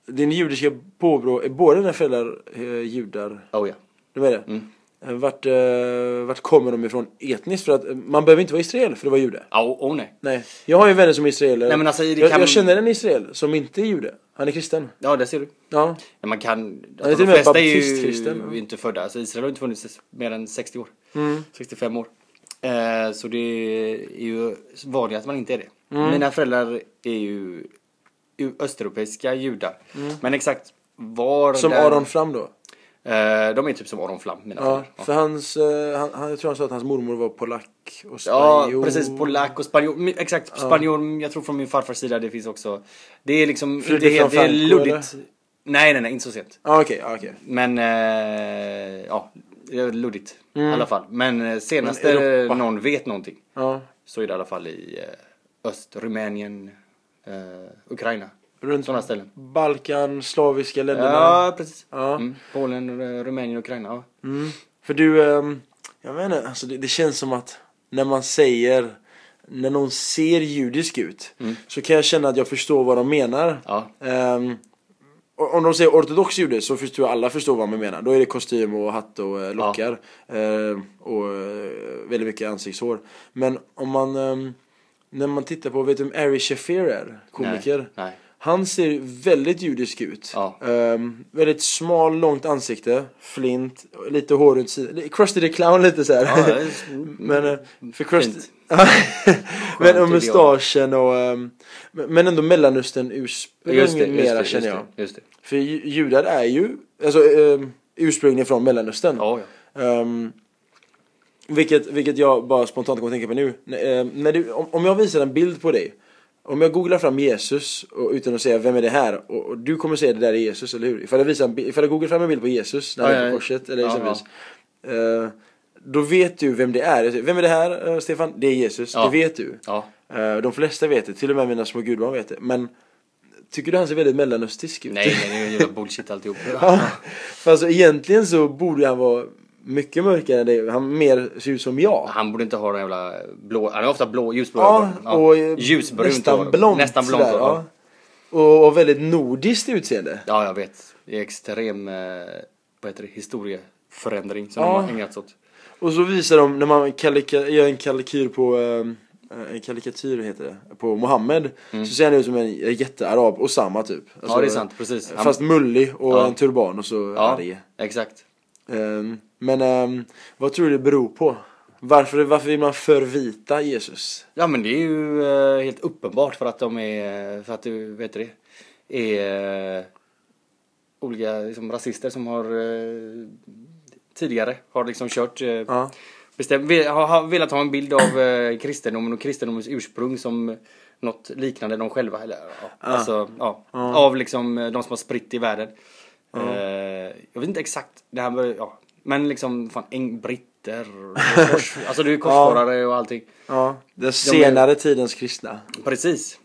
din judiska påbrå, är båda dina föräldrar eh, judar? Oh ja. Du är det? Mm. Eh, Vart, eh, vart kommer de ifrån etniskt? För att eh, man behöver inte vara israel för att vara jude. Ja, oh, oh, nej. Nej. Jag har ju vänner som är israeler. Nej, men alltså, det jag, kan- jag känner en israel som inte är jude. Han är kristen. Ja, det ser du. Ja. Men man kan... Alltså, de flesta är ju baptistkristen, ja. inte födda. Alltså, Israel har inte funnits mer än 60 år. Mm. 65 år. Eh, så det är ju vanligt att man inte är det. Mm. Mina föräldrar är ju ju östeuropeiska judar. Mm. Men exakt var Som där, Aron Flam då. Eh, de är typ som Aron Flam, mina Ja, föräldrar. för hans, eh, han, han, jag tror han sa att hans mormor var polack och Ja, spanjor. precis. Polack och spanjor. Exakt, spanjor. Jag tror från min farfars sida det finns också. Det är liksom Fredrik helt, det är luddigt. Nej, nej, nej, inte så sent. Ja, okej, ja, okej. Men, eh, ja, det luddigt i alla fall. Men eh, senast Men någon vet någonting Ja. så är det i alla fall i eh, öst, Rumänien, eh, Ukraina. Runt Sådana ställen. Balkan, slaviska länderna. Ja, precis. Ja. Mm. Polen, eh, Rumänien, Ukraina. Ja. Mm. För du, ehm, jag inte, alltså det, det känns som att när man säger, när någon ser judisk ut, så kan jag känna att jag förstår vad de menar. Mm. Ja. Och om de säger ortodox jude så förstår alla förstår vad man menar. Då är det kostym och hatt och eh, lockar. Ehm, och eh, väldigt mycket ansiktshår. Men om man, när man tittar på, vet du vem Ari Shafir är? Komiker. Nej. Nej. Han ser väldigt judisk ut. Ja. Ehm, väldigt smal, långt ansikte, flint, lite hår runt sidan. Krusty the Clown lite så här. Ja, men eh, för Krusty... Men och mustaschen och... ehm, men ändå mellanöstern ursprung Just det, just mera det, känner just jag. det, just det. För ju- judar är ju alltså, um, ursprungligen från mellanöstern. Ja, ja. Vilket, vilket jag bara spontant kommer att tänka på nu. N- när du, om, om jag visar en bild på dig Om jag googlar fram Jesus och, utan att säga vem är det här och, och du kommer säga det där är Jesus, eller hur? Ifall jag, visar, ifall jag googlar fram en bild på Jesus när han är på korset eller exempelvis eh, Då vet du vem det är. Vem är det här eh, Stefan? Det är Jesus, det vet du. Ja. Eh, de flesta vet det, till och med mina små gudbarn vet det. Men tycker du han ser väldigt mellanöstisk ut? Nej, nej, det är ju bullshit alltihop. Ja, för alltså egentligen så borde han vara mycket mörkare än det. Han mer ser ut som jag. Han borde inte ha den jävla blå, han har ofta blå, ljusblå Ja, och eh, Ljusbrunt nästan blont. Nästan blont sådär, ja. Och, och väldigt nordiskt utseende. ja, jag vet. Det är extrem, eh, vad heter det, historieförändring som Ja. de har ägnat sig åt. Och så visar de, när man kalika, gör en kalkyr på, eh, en karikatyr heter det, på Mohammed. Så ser han ut som en jättearab, Osama typ. Alltså, Mm. ja, det är sant, precis. Fast mullig och Ja. en turban och så ja, arg. exakt. Ehm, men ehm, vad tror du det beror på? Varför, varför vill man förvita Jesus? Ja men det är ju eh, helt uppenbart för att de är, för att du vet det, är eh, olika liksom, rasister som har eh, tidigare har liksom kört Ja. bestämt, vill, har, velat ha en bild av kristendomen och kristendomens ursprung som något liknande de själva eller ja, alltså ja, av liksom de som har spritt i världen. Eh, jag vet inte exakt, det här med, ja, men liksom fan, eng, britter, kors, alltså du är korsfarare och allting. Ja, den senare tidens kristna. Precis.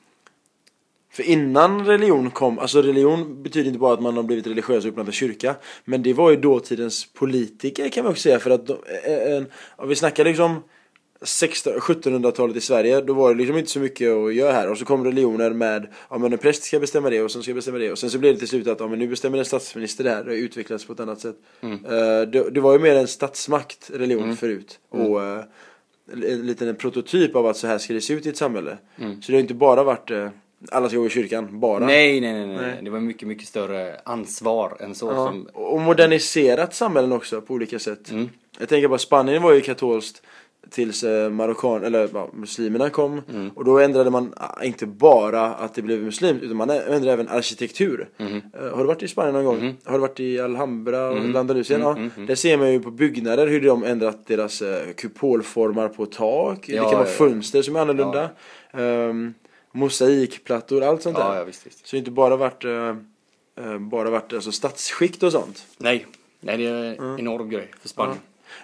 För innan religion kom, alltså religion betyder inte bara att man har blivit religiös och öppnat en kyrka Men det var ju dåtidens politiker kan man också säga för att de, eh, en, om vi snackar liksom 16 1700-talet i Sverige, då var det liksom inte så mycket att göra här. Och så kom religioner med, ja men en präst ska bestämma det och sen ska bestämma det. Och sen så blev det till slut att, ja men nu bestämmer en statsminister det här, det utvecklats på ett annat sätt. Eh, det, det var ju mer en statsmakt, religion förut. Och eh, en liten prototyp av att så här ska det se ut i ett samhälle. Så det har inte bara varit eh, alla ska gå i kyrkan, bara. Nej, nej, nej, nej, Nej. Det var mycket, mycket större ansvar än så. Ja, Som, och moderniserat samhällen också på olika sätt. Mm. Jag tänker bara Spanien var ju katolskt tills eh, marockan, eller ja, muslimerna kom. Mm. Och då ändrade man ah, inte bara att det blev muslimt utan man ändrade även arkitektur. Mm. Eh, har du varit i Spanien någon gång? Har du varit i Alhambra och Mm. Andalusien? Ja, Där ser man ju på byggnader hur de ändrat deras eh, kupolformar på tak. det Ja, kan vara ja, fönster som är annorlunda. Ehm, mosaikplattor, allt sånt där. visst, visst. Så det inte bara varit, eh, bara varit alltså, statsskikt och sånt. Nej, nej, det är en enorm grej för Spanien.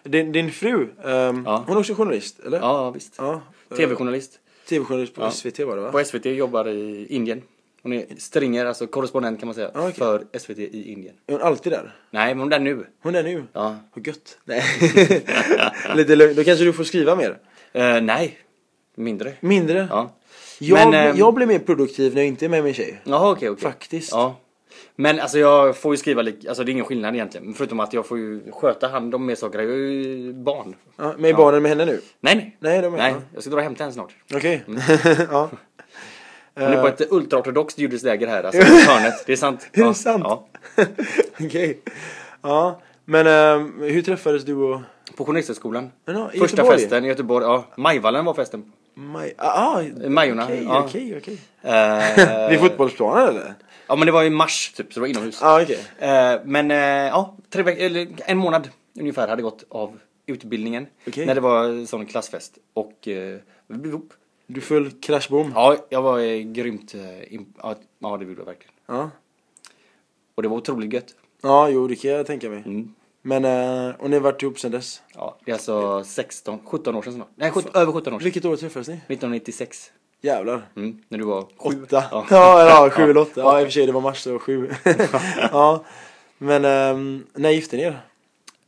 Din, din fru, ehm, Ja. hon är också journalist, eller? Ja, visst. Ja. TV-journalist. TV-journalist på Ja. SVT var det va? På SVT jobbar i Indien. Hon är stringer, alltså korrespondent kan man säga, Ja, okej. för SVT i Indien. Är hon alltid där? Nej, men hon är där nu. Hon är nu? Ja. Vad gött. Nej. Lite lugnt. Då kanske du får skriva mer? Eh, nej, mindre. Mindre? Ja. Jag, Men, ehm, jag blir mer produktiv när jag inte är med min tjej. Jaha, okej, okej. Faktiskt. Ja. Men alltså jag får ju skriva, lik- alltså det är ingen skillnad egentligen. Förutom att jag får ju sköta hand om mer saker. Jag är ju barn. Ja, men är barnen med henne nu? Nej, nej. Nej, de är Nej, ja. jag ska dra hem till henne snart. Okej. ja. Hon är på ett ultraortodoxt judiskt här, alltså hörnet. Det är sant. Är det Ja, sant? Ja. Okej. Ja. Men ehm, hur träffades du och... På Journalisthögskolan. Ja, Första Göteborg? festen i Göteborg. Ja, Majvallen var festen. Maj... Ah, ah, Majorna, Okej, ja. okej, okej. Eh, Vid fotbollsplanen eller? Ja men det var i mars typ, så det var inomhus. Ah, okej. Eh, men eh, ja, tre veck- eller en månad ungefär hade gått av utbildningen. Okej. När det var sån klassfest. Och eh, vi blev ihop. Du föll crash boom. Ja, jag var eh, grymt... Eh, imp- ja, ja, det gjorde jag verkligen. Ja. Och det var otroligt gött. Ja, jo det kan jag tänka mig. Mm. Men, eh, och ni har varit ihop sedan dess? Ja, det är alltså 16, 17 år sedan snart. Nej, sjut- över 17 år sedan. Vilket år träffades ni? 1996. Jävlar. Mm, när du var sju. Åtta. Ja. Ja, ja, sju eller åtta. Ja, i och för sig det var mars så sju. ja. Men, ehm, när gifte ni er?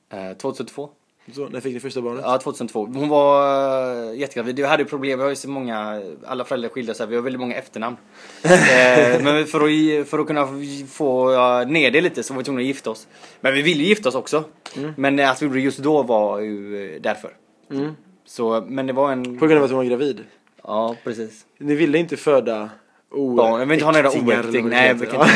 Eh, 2002. Så, när fick ni första barnet? Ja, 2002. Hon var uh, jättegravid. Jag hade ju problem, vi har ju så många, alla föräldrar skilda sig, vi har väldigt många efternamn. eh, men för att, för att kunna få uh, ner det lite så var vi tvungna att gifta oss. Men vi ville ju gifta oss också. Men eh, att vi gjorde det just då var ju eh, därför. Mm. Så, men det var en... På grund av att hon var gravid? Ja, precis. Ni ville inte föda o- Barn. Jag vill inte ha några äktingar, eller oäkting. vad det Nej, vi kan inte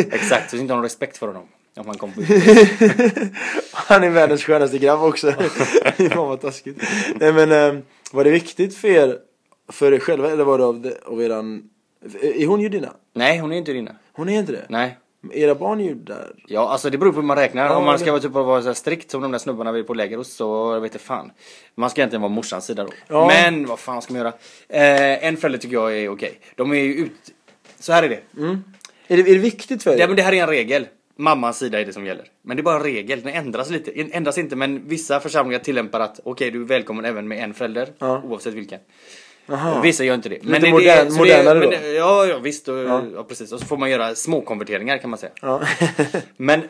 ha. Exakt, så vi inte ha någon respekt för honom. Om han kom på Han är världens skönaste grabb också. Fan vad taskigt. Nej men, ehm, var det viktigt för er, för er själva eller var det av, det, av eran... Är hon judinna? Nej, hon är inte dina. Hon är inte det? Nej. Era barn är ju där. Ja, alltså det beror på hur man räknar. Ja, Om man det- ska vara, typ, vara så här strikt som de där snubbarna vi på Lägerost så jag vet inte fan. Man ska egentligen vara morsans sida då. Ja. Men vad fan ska man göra? Eh, en förälder tycker jag är okej. De är ju ut... Så här är det. Är det, är det viktigt för Ja, dig? men det här är en regel. Mammans sida är det som gäller. Men det är bara en regel. Den ändras lite. Den ändras inte men vissa församlingar tillämpar att okej du är välkommen även med en förälder. Ja. Oavsett vilken. Aha. Vissa gör inte det. Lite det- modern- det, så det- modernare men då? Ja, ja visst. Och, Ja. ja. precis. Och så får man göra små konverteringar kan man säga. Ja. Men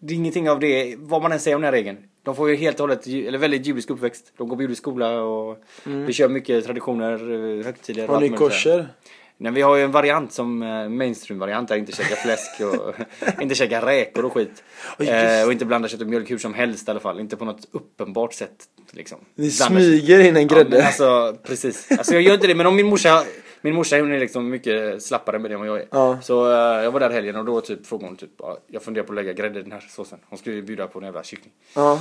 det är ingenting av det, vad man än säger om den här regeln. De får ju helt och hållet, eller väldigt judisk uppväxt. De går på judisk skola och vi kör mycket traditioner, eh, högtider Mm. Har ni korser? Nej, vi har ju en variant som eh, mainstream-variant där inte käka fläsk och inte käka räkor och skit. Ja, just Eh, och inte blanda kött och mjölk hur som helst i alla fall. Inte på något uppenbart sätt. Liksom. Ni Blanda- smyger in en Ja, grädde? men alltså precis. Alltså jag gör inte det men om min morsa min morsa hon är liksom mycket slappare med det än vad jag är. Ja. Så eh, jag var där helgen och då typ frågade hon typ ja, jag funderar på att lägga grädde i den här såsen. Hon skulle ju bjuda på en jävla kyckling. Ja.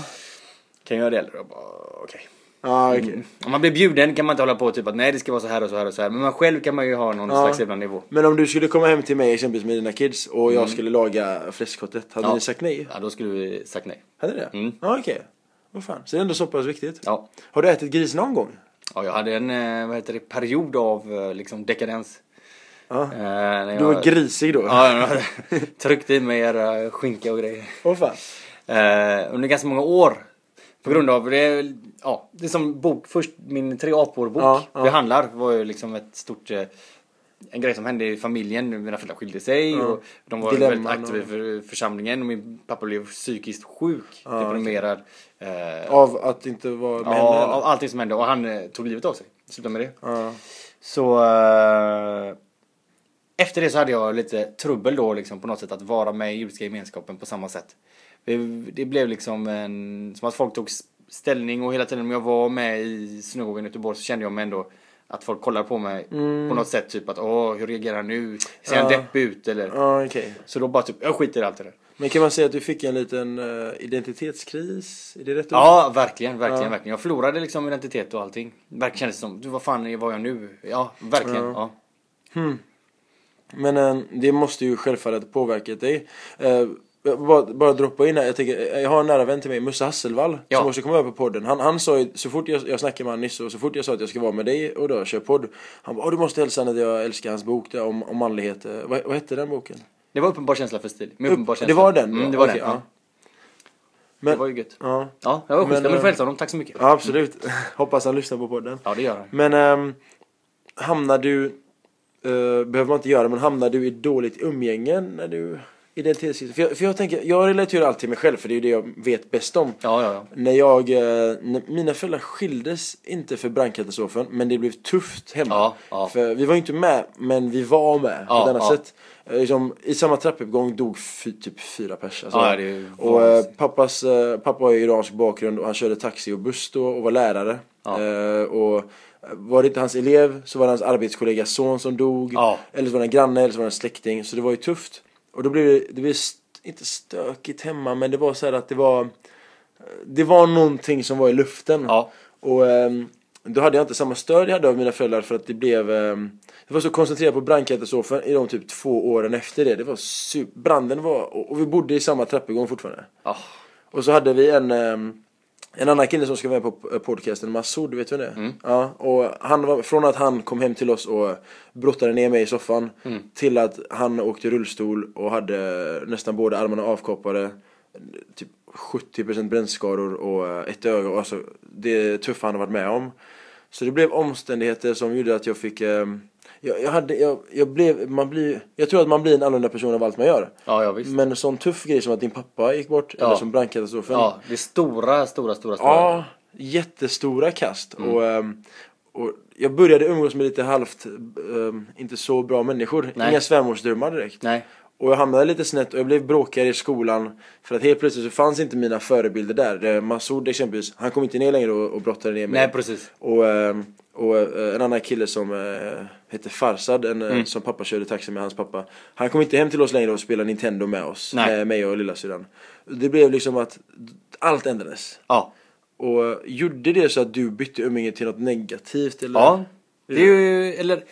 Kan jag göra det eller? Jag bara okej. Ja, okej. Mm. Om man blir bjuden kan man inte hålla på typ att nej det ska vara så här och så här och så här. Men man själv kan man ju ha någon Ja. slags jävla nivå. Men om du skulle komma hem till mig exempelvis med dina kids och jag skulle laga fläskkotlett, hade Mm. Ja. ni sagt nej? Ja då skulle vi sagt nej. Hade det? Mm. Ja, okej. Vad fan, så det är ändå så pass viktigt. Ja. Har du ätit gris någon gång? Ja jag hade en eh, vad heter det, period av eh, liksom dekadens. Eh, när Du var grisig då? Ja, jag tryckte i mig era skinka och grejer. Vad fan? Eh, under ganska många år. På grund av det, ja, det är som bok, först min Tre apor-bok Ja, ja. behandlar var ju liksom ett stort eh, en grej som hände i familjen, mina föräldrar skilde sig Ja. och de var Dilemman väldigt aktiva i för, församlingen och min pappa blev psykiskt sjuk, Ja, deprimerad. Eh, Av att inte vara med ja, eller? av allting som hände och han eh, tog livet av sig. Slutade med det. Ja. Så eh, efter det så hade jag lite trubbel då liksom på något sätt att vara med i judiska gemenskapen på samma sätt. Det- Det blev liksom en, som att folk tog ställning och hela tiden om jag var med i synagogan i Göteborg så kände jag mig ändå att folk kollar på mig på något sätt typ att åh hur reagerar han nu? Ser han Mm. Deppig ut eller? Ja, okej. Så då bara typ, jag skiter i allt det där. Men kan man säga att du fick en liten eh, identitetskris? Är det rätt ord? Ja, verkligen, verkligen, Ja. verkligen. Jag förlorade liksom identitet och allting. Verkligen kändes som, du vad fan var jag nu? Ja, verkligen. Ja. Ja. Men eh, det måste ju självfallet påverkat dig. Eh, bara, bara droppa in här, jag, tänker, eh, jag har en nära vän till mig, Musse Hasselvall, Ja. som också kommer över på podden. Han, han sa ju, så fort jag, jag snackade med honom nyss och så fort jag sa att jag ska vara med dig och då kör podd. Han bara, "Åh, du måste hälsa att jag älskar hans bok där, om, om manlighet. Eh, Vad, vad hette den boken? Det var uppenbar känsla för stil. Med uppenbar Upp, känsla. det var den? Mm, det var Okej, den. Ja. Men, det var ju gött. ja. Ja, det var schysst. Men, Men, men du får eh, hälsa honom. Tack så mycket. ja, absolut. Hoppas han lyssnar på podden. Ja, det gör han. Men ehm, hamnar du, eh, behöver man inte göra, men hamnar du i dåligt umgänge när du identitetskris? För jag, för jag tänker, jag relaterar alltid till mig själv för det är ju det jag vet bäst om. Ja, ja, ja. När jag, eh, när mina föräldrar skildes inte för brandkatastrofen, men det blev tufft hemma. Ja, ja. För vi var ju inte med, men vi var med Ja, på ett annat sätt. Eh, Liksom, I samma trappuppgång dog fy, typ fyra pers. Alltså. Ja, och vansinnigt. pappas, eh, pappa har ju iransk bakgrund och han körde taxi och buss då och var lärare. Ja. Eh, och var det inte hans elev så var det hans arbetskollegas son som dog. Ja. Eller så var det en granne eller så var det en släkting. Så det var ju tufft. Och då blev det, det blev st- inte stökigt hemma men det var så här att det var Det var någonting som var i luften. Ja. Och ehm, då hade jag inte samma stöd jag hade av mina föräldrar för att det blev ehm, Det var så koncentrerat på brandkatastrofen i de typ två åren efter det. Det var super, branden var, och och vi bodde i samma trappuppgång fortfarande. Ja. Och så hade vi en ehm, en annan kille som ska vara med på eh, podcasten, Masoud, vet du vem det är? Mm. Ja, och han var, från att han kom hem till oss och brottade ner mig i soffan Mm. till att han åkte rullstol och hade nästan båda armarna avkapade typ 70% brännskador och eh, ett öga, alltså det tuffa han har varit med om. Så det blev omständigheter som gjorde att jag fick ehm, jag, jag hade, jag, jag blev, man blir, jag tror att man blir en annorlunda person av allt man gör. Ja, ja visst. Men en sån tuff grej som att din pappa gick bort, Ja. eller som brandkatastrofen. Ja, det är stora, stora, stora, stora. Ja, jättestora kast. Mm. Och, ehm, och jag började umgås med lite halvt, ehm, inte så bra människor. Nej. Inga svärmorsdrömmar direkt. Nej. Och jag hamnade lite snett och jag blev bråkigare i skolan. För att helt plötsligt så fanns inte mina förebilder där. Eh, Masoud exempelvis, han kom inte ner längre och, och brottade ner mig. Nej, precis. Och, ehm, och eh, en annan kille som eh, hette Farsad, en, Mm. som pappa körde taxi med, hans pappa. Han kom inte hem till oss längre och spelade Nintendo med oss. Nej. Med mig och lillasyrran. Det blev liksom att allt ändrades. Ja. Och gjorde det så att du bytte umgänge till något negativt eller? Ja. Det är ju, eller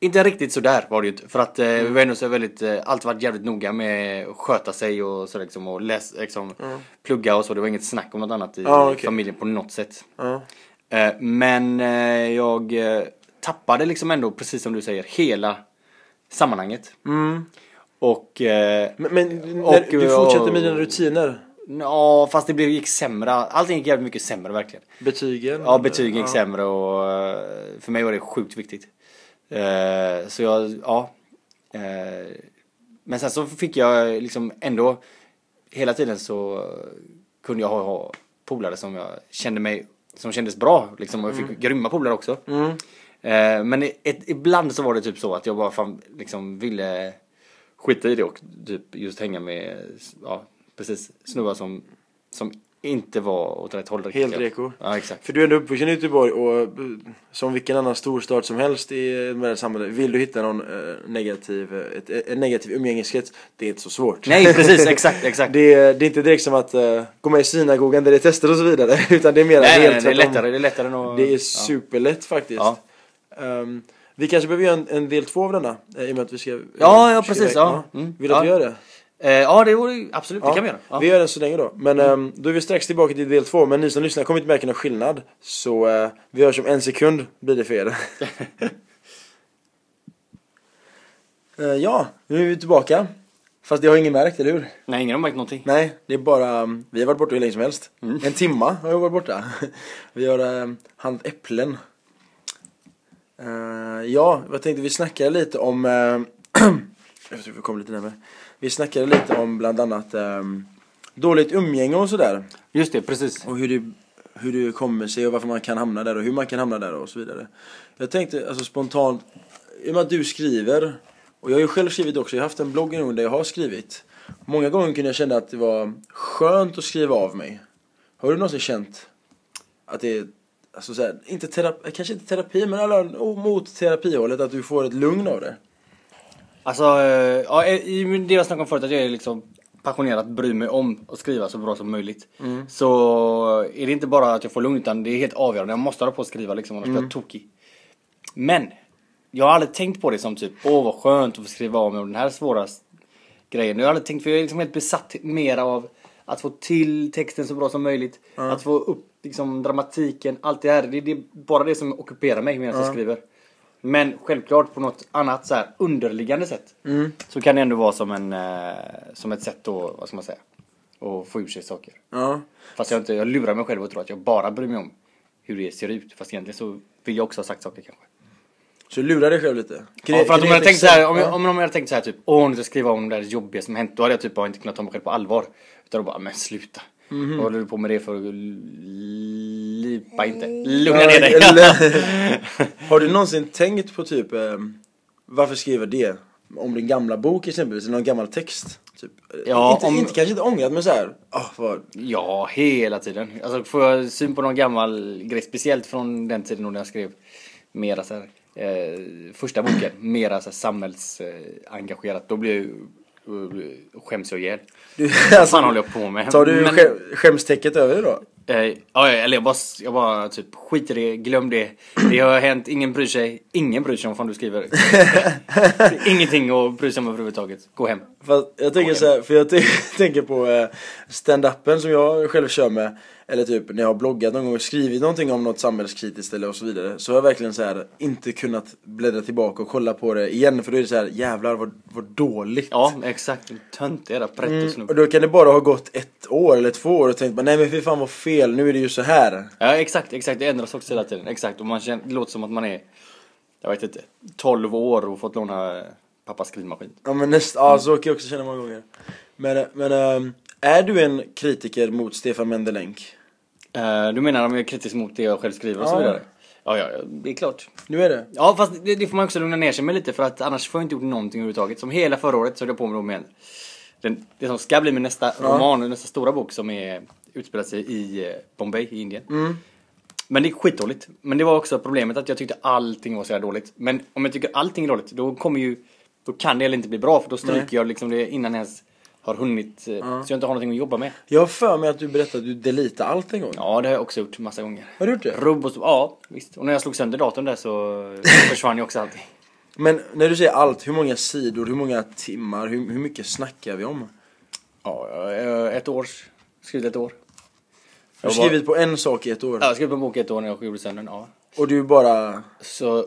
Inte riktigt sådär var det ju. För att eh, vi var ändå så väldigt, eh, alltid varit jävligt noga med att sköta sig och så liksom och läs, liksom, plugga och så. Det var inget snack om något annat i Ja, okej. familjen på något sätt. Ja. Eh, men eh, jag eh, tappade liksom ändå, precis som du säger, hela sammanhanget. Mm. Och eh, Men, men Och, du fortsätter och- med dina rutiner? ja, fast det blev, gick sämre. Allting gick jävligt mycket sämre verkligen. Betygen? Ja, betygen gick Ja. sämre och eh, för mig var det sjukt viktigt. Eh, Så jag, ja. Eh, Men sen så fick jag liksom ändå, hela tiden så kunde jag ha, ha polare som jag kände mig, som kändes bra liksom och jag fick grymma polare också. Mm. Eh, Men ett, ibland så var det typ så att jag bara fan liksom ville skita i det och typ just hänga med, ja precis, snubbar som, som inte var åt rätt håll. Helt reko. Ja, exakt. För du är ändå uppvuxen i Göteborg och eh, som vilken annan storstad som helst i här samhället, vill du hitta någon eh, negativ, eh, ett, en negativ umgängeskrets, det är inte så svårt. Nej precis, exakt, exakt. Det är, det är inte direkt som att uh, gå med i synagogan där det är tester och så vidare, utan det är mer nej, helt nej, det är lättare, det är lättare än att... Det är ja. superlätt faktiskt. Ja. Ehm, vi kanske behöver göra en, en del två av denna, eh, i och med att vi ska... eh, Ja, ja, precis, ja. Mm, Vill du att vi gör det? Eh, ja, det vore absolut, det kan vi göra. Ja. Vi gör den så länge då. Men ehm, då är vi strax tillbaka till del två. Men ni som lyssnar kommer inte märka någon skillnad. Så eh, vi hörs om en sekund blir det för er. Eh, ja, nu är vi tillbaka. Fast det har ingen märkt, eller hur? Nej, ingen har märkt någonting. Nej, det är bara, um, vi har varit borta hur länge som helst. En timma har vi varit borta. vi har um, handlat äpplen. Eh, ja, jag tänkte vi snackade lite om, uh, jag tror vi kommer lite närmare. Vi snackade lite om bland annat um, dåligt umgänge och sådär. Just det, precis. Och hur det, hur det kommer sig och varför man kan hamna där och hur man kan hamna där och så vidare. Jag tänkte alltså spontant, i och med att du skriver, och jag har ju själv skrivit också, jag har haft en blogg gång där jag har skrivit. Många gånger kunde jag känna att det var skönt att skriva av mig. Har du någonsin känt att det är, alltså så här, inte terapi, kanske inte terapi, men alla, mot terapihållet, att du får ett lugn av det? Alltså, eh, ja, i det jag snackade om förut att jag är liksom passionerat bryr mig om att skriva så bra som möjligt. Så är det inte bara att jag får lugn utan det är helt avgörande. Jag måste hålla på att skriva liksom annars blir jag tokig. Men, jag har aldrig tänkt på det som typ, åh vad skönt att få skriva av mig om den här svåra grejen. Jag har aldrig tänkt, för jag är liksom helt besatt mer av att få till texten så bra som möjligt. Att få upp liksom dramatiken, allt det här. Det, det är bara det som ockuperar mig medan jag skriver. Men självklart på något annat så här underliggande sätt. Så kan det ändå vara som, en, eh, som ett sätt då, vad ska man säga, att få ur sig saker. Ja. Fast jag, inte, jag lurar mig själv och tror att jag bara bryr mig om hur det ser ut. Fast egentligen så vill jag också ha sagt saker kanske. Så lura dig själv lite. Kan Ja, för att om jag ett tänkt så här, om, jag, om, om jag hade tänkt så här typ, åh nu ska jag skriva om det där jobbiga som hänt. Då hade jag typ bara inte kunnat ta mig själv på allvar. Utan då bara, men sluta. Mhm. Vad håller du på med det för? Lipa inte. Lugna ner dig. Har du någonsin tänkt på typ eh, varför skriver det? Om din gamla bok exempelvis, eller någon gammal text? Typ. Ja, inte, om- inte, kanske inte ångrat men såhär, ah vad, Ja, hela tiden. Alltså får jag syn på någon gammal grej, speciellt från den tiden när jag skrev mera så här, eh, första boken, mera så här samhällsengagerat, då blir jag ju eh, skäms jag ihjäl. du, Vad fan håller jag på med? Tar du Men- skäm, skämstäcket över då? Eh, ja, eller jag bara, jag bara typ skiter i det, glöm det. Det har hänt, ingen bryr sig. Ingen bryr sig om vad fan du skriver. Ingenting att bry sig om överhuvudtaget. Gå hem. Fast jag tänker så här, för jag tänker på eh, stand-upen som jag själv kör med Eller typ när jag har bloggat någon gång och skrivit någonting om något samhällskritiskt eller och så vidare Så har jag verkligen så här inte kunnat bläddra tillbaka och kolla på det igen För då är det så här, jävlar vad, vad dåligt Ja, exakt. Tönt era Mm, pretto och då kan det bara ha gått ett år eller två år och tänkt bara, nej men fy fan vad fel, nu är det ju så här Ja, exakt, exakt. Det ändras också hela tiden. Exakt. Och man känner, det låter som att man är, jag vet inte, 12 år och fått låna pappas skrivmaskin. Ja men näst, ja så kan jag också känna många gånger Men, men ehm, är du en kritiker mot Stefan Mendelänk? Eh, du menar om jag är kritisk mot det jag själv skriver och så Ja. vidare? Ja, ja, ja, det är klart. Nu är det? Ja, fast det, det får man också lugna ner sig med lite för att annars får jag inte gjort någonting överhuvudtaget. Som hela förra året så höll jag på med, då med den, det som ska bli min nästa roman, nästa stora bok som är utspelar sig i eh, Bombay i Indien. Mm. Men det är skitdåligt. Men det var också problemet att jag tyckte allting var så här dåligt. Men om jag tycker allting är dåligt, då kommer ju, då kan det heller inte bli bra för då stryker jag liksom det innan ens har hunnit, eh, så jag inte har någonting att jobba med. Jag har för mig att du berättade att du deletade allt en gång Ja, det har jag också gjort massa gånger. Har du gjort det? Så, ja visst. Och när jag slog sönder datorn där så försvann ju också allting. Men när du säger allt, hur många sidor, hur många timmar, hur, hur mycket snackar vi om? Ja, eh, ett år. Skrivit ett år. Du har skrivit på en sak i ett år. Ja, jag skrev på en bok ett år när jag gjorde sönder den. Ja. Och du bara... Så,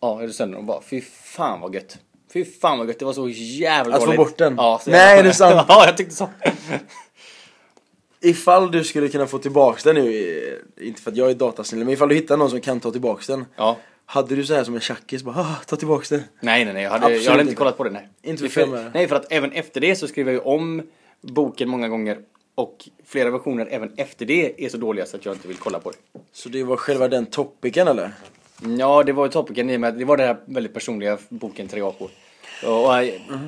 ja, jag gjorde sönder den och bara fy fan vad gött. Fy fan vad gött, det var så jävla Att få dåligt. bort den? Ja, så Nej, jävla- är det sant? ja, jag tyckte så. Ifall du skulle kunna få tillbaks den nu, eh, inte för att jag är datasnille, men ifall du hittar någon som kan ta tillbaks den. Ja. Hade du så här som en tjackis bara ah, ta tillbaks det? Nej, nej, nej. Jag hade, Absolut jag hade inte inte. kollat på det, nej. Inte för för, fem öre. Nej, för att även efter det så skrev jag ju om boken många gånger. Och flera versioner även efter det är så dåliga så att jag inte vill kolla på det. Så det var själva den topicen eller? Ja, det var ju topicen i och med att det var den här väldigt personliga boken Tre apor. Och, och, jag,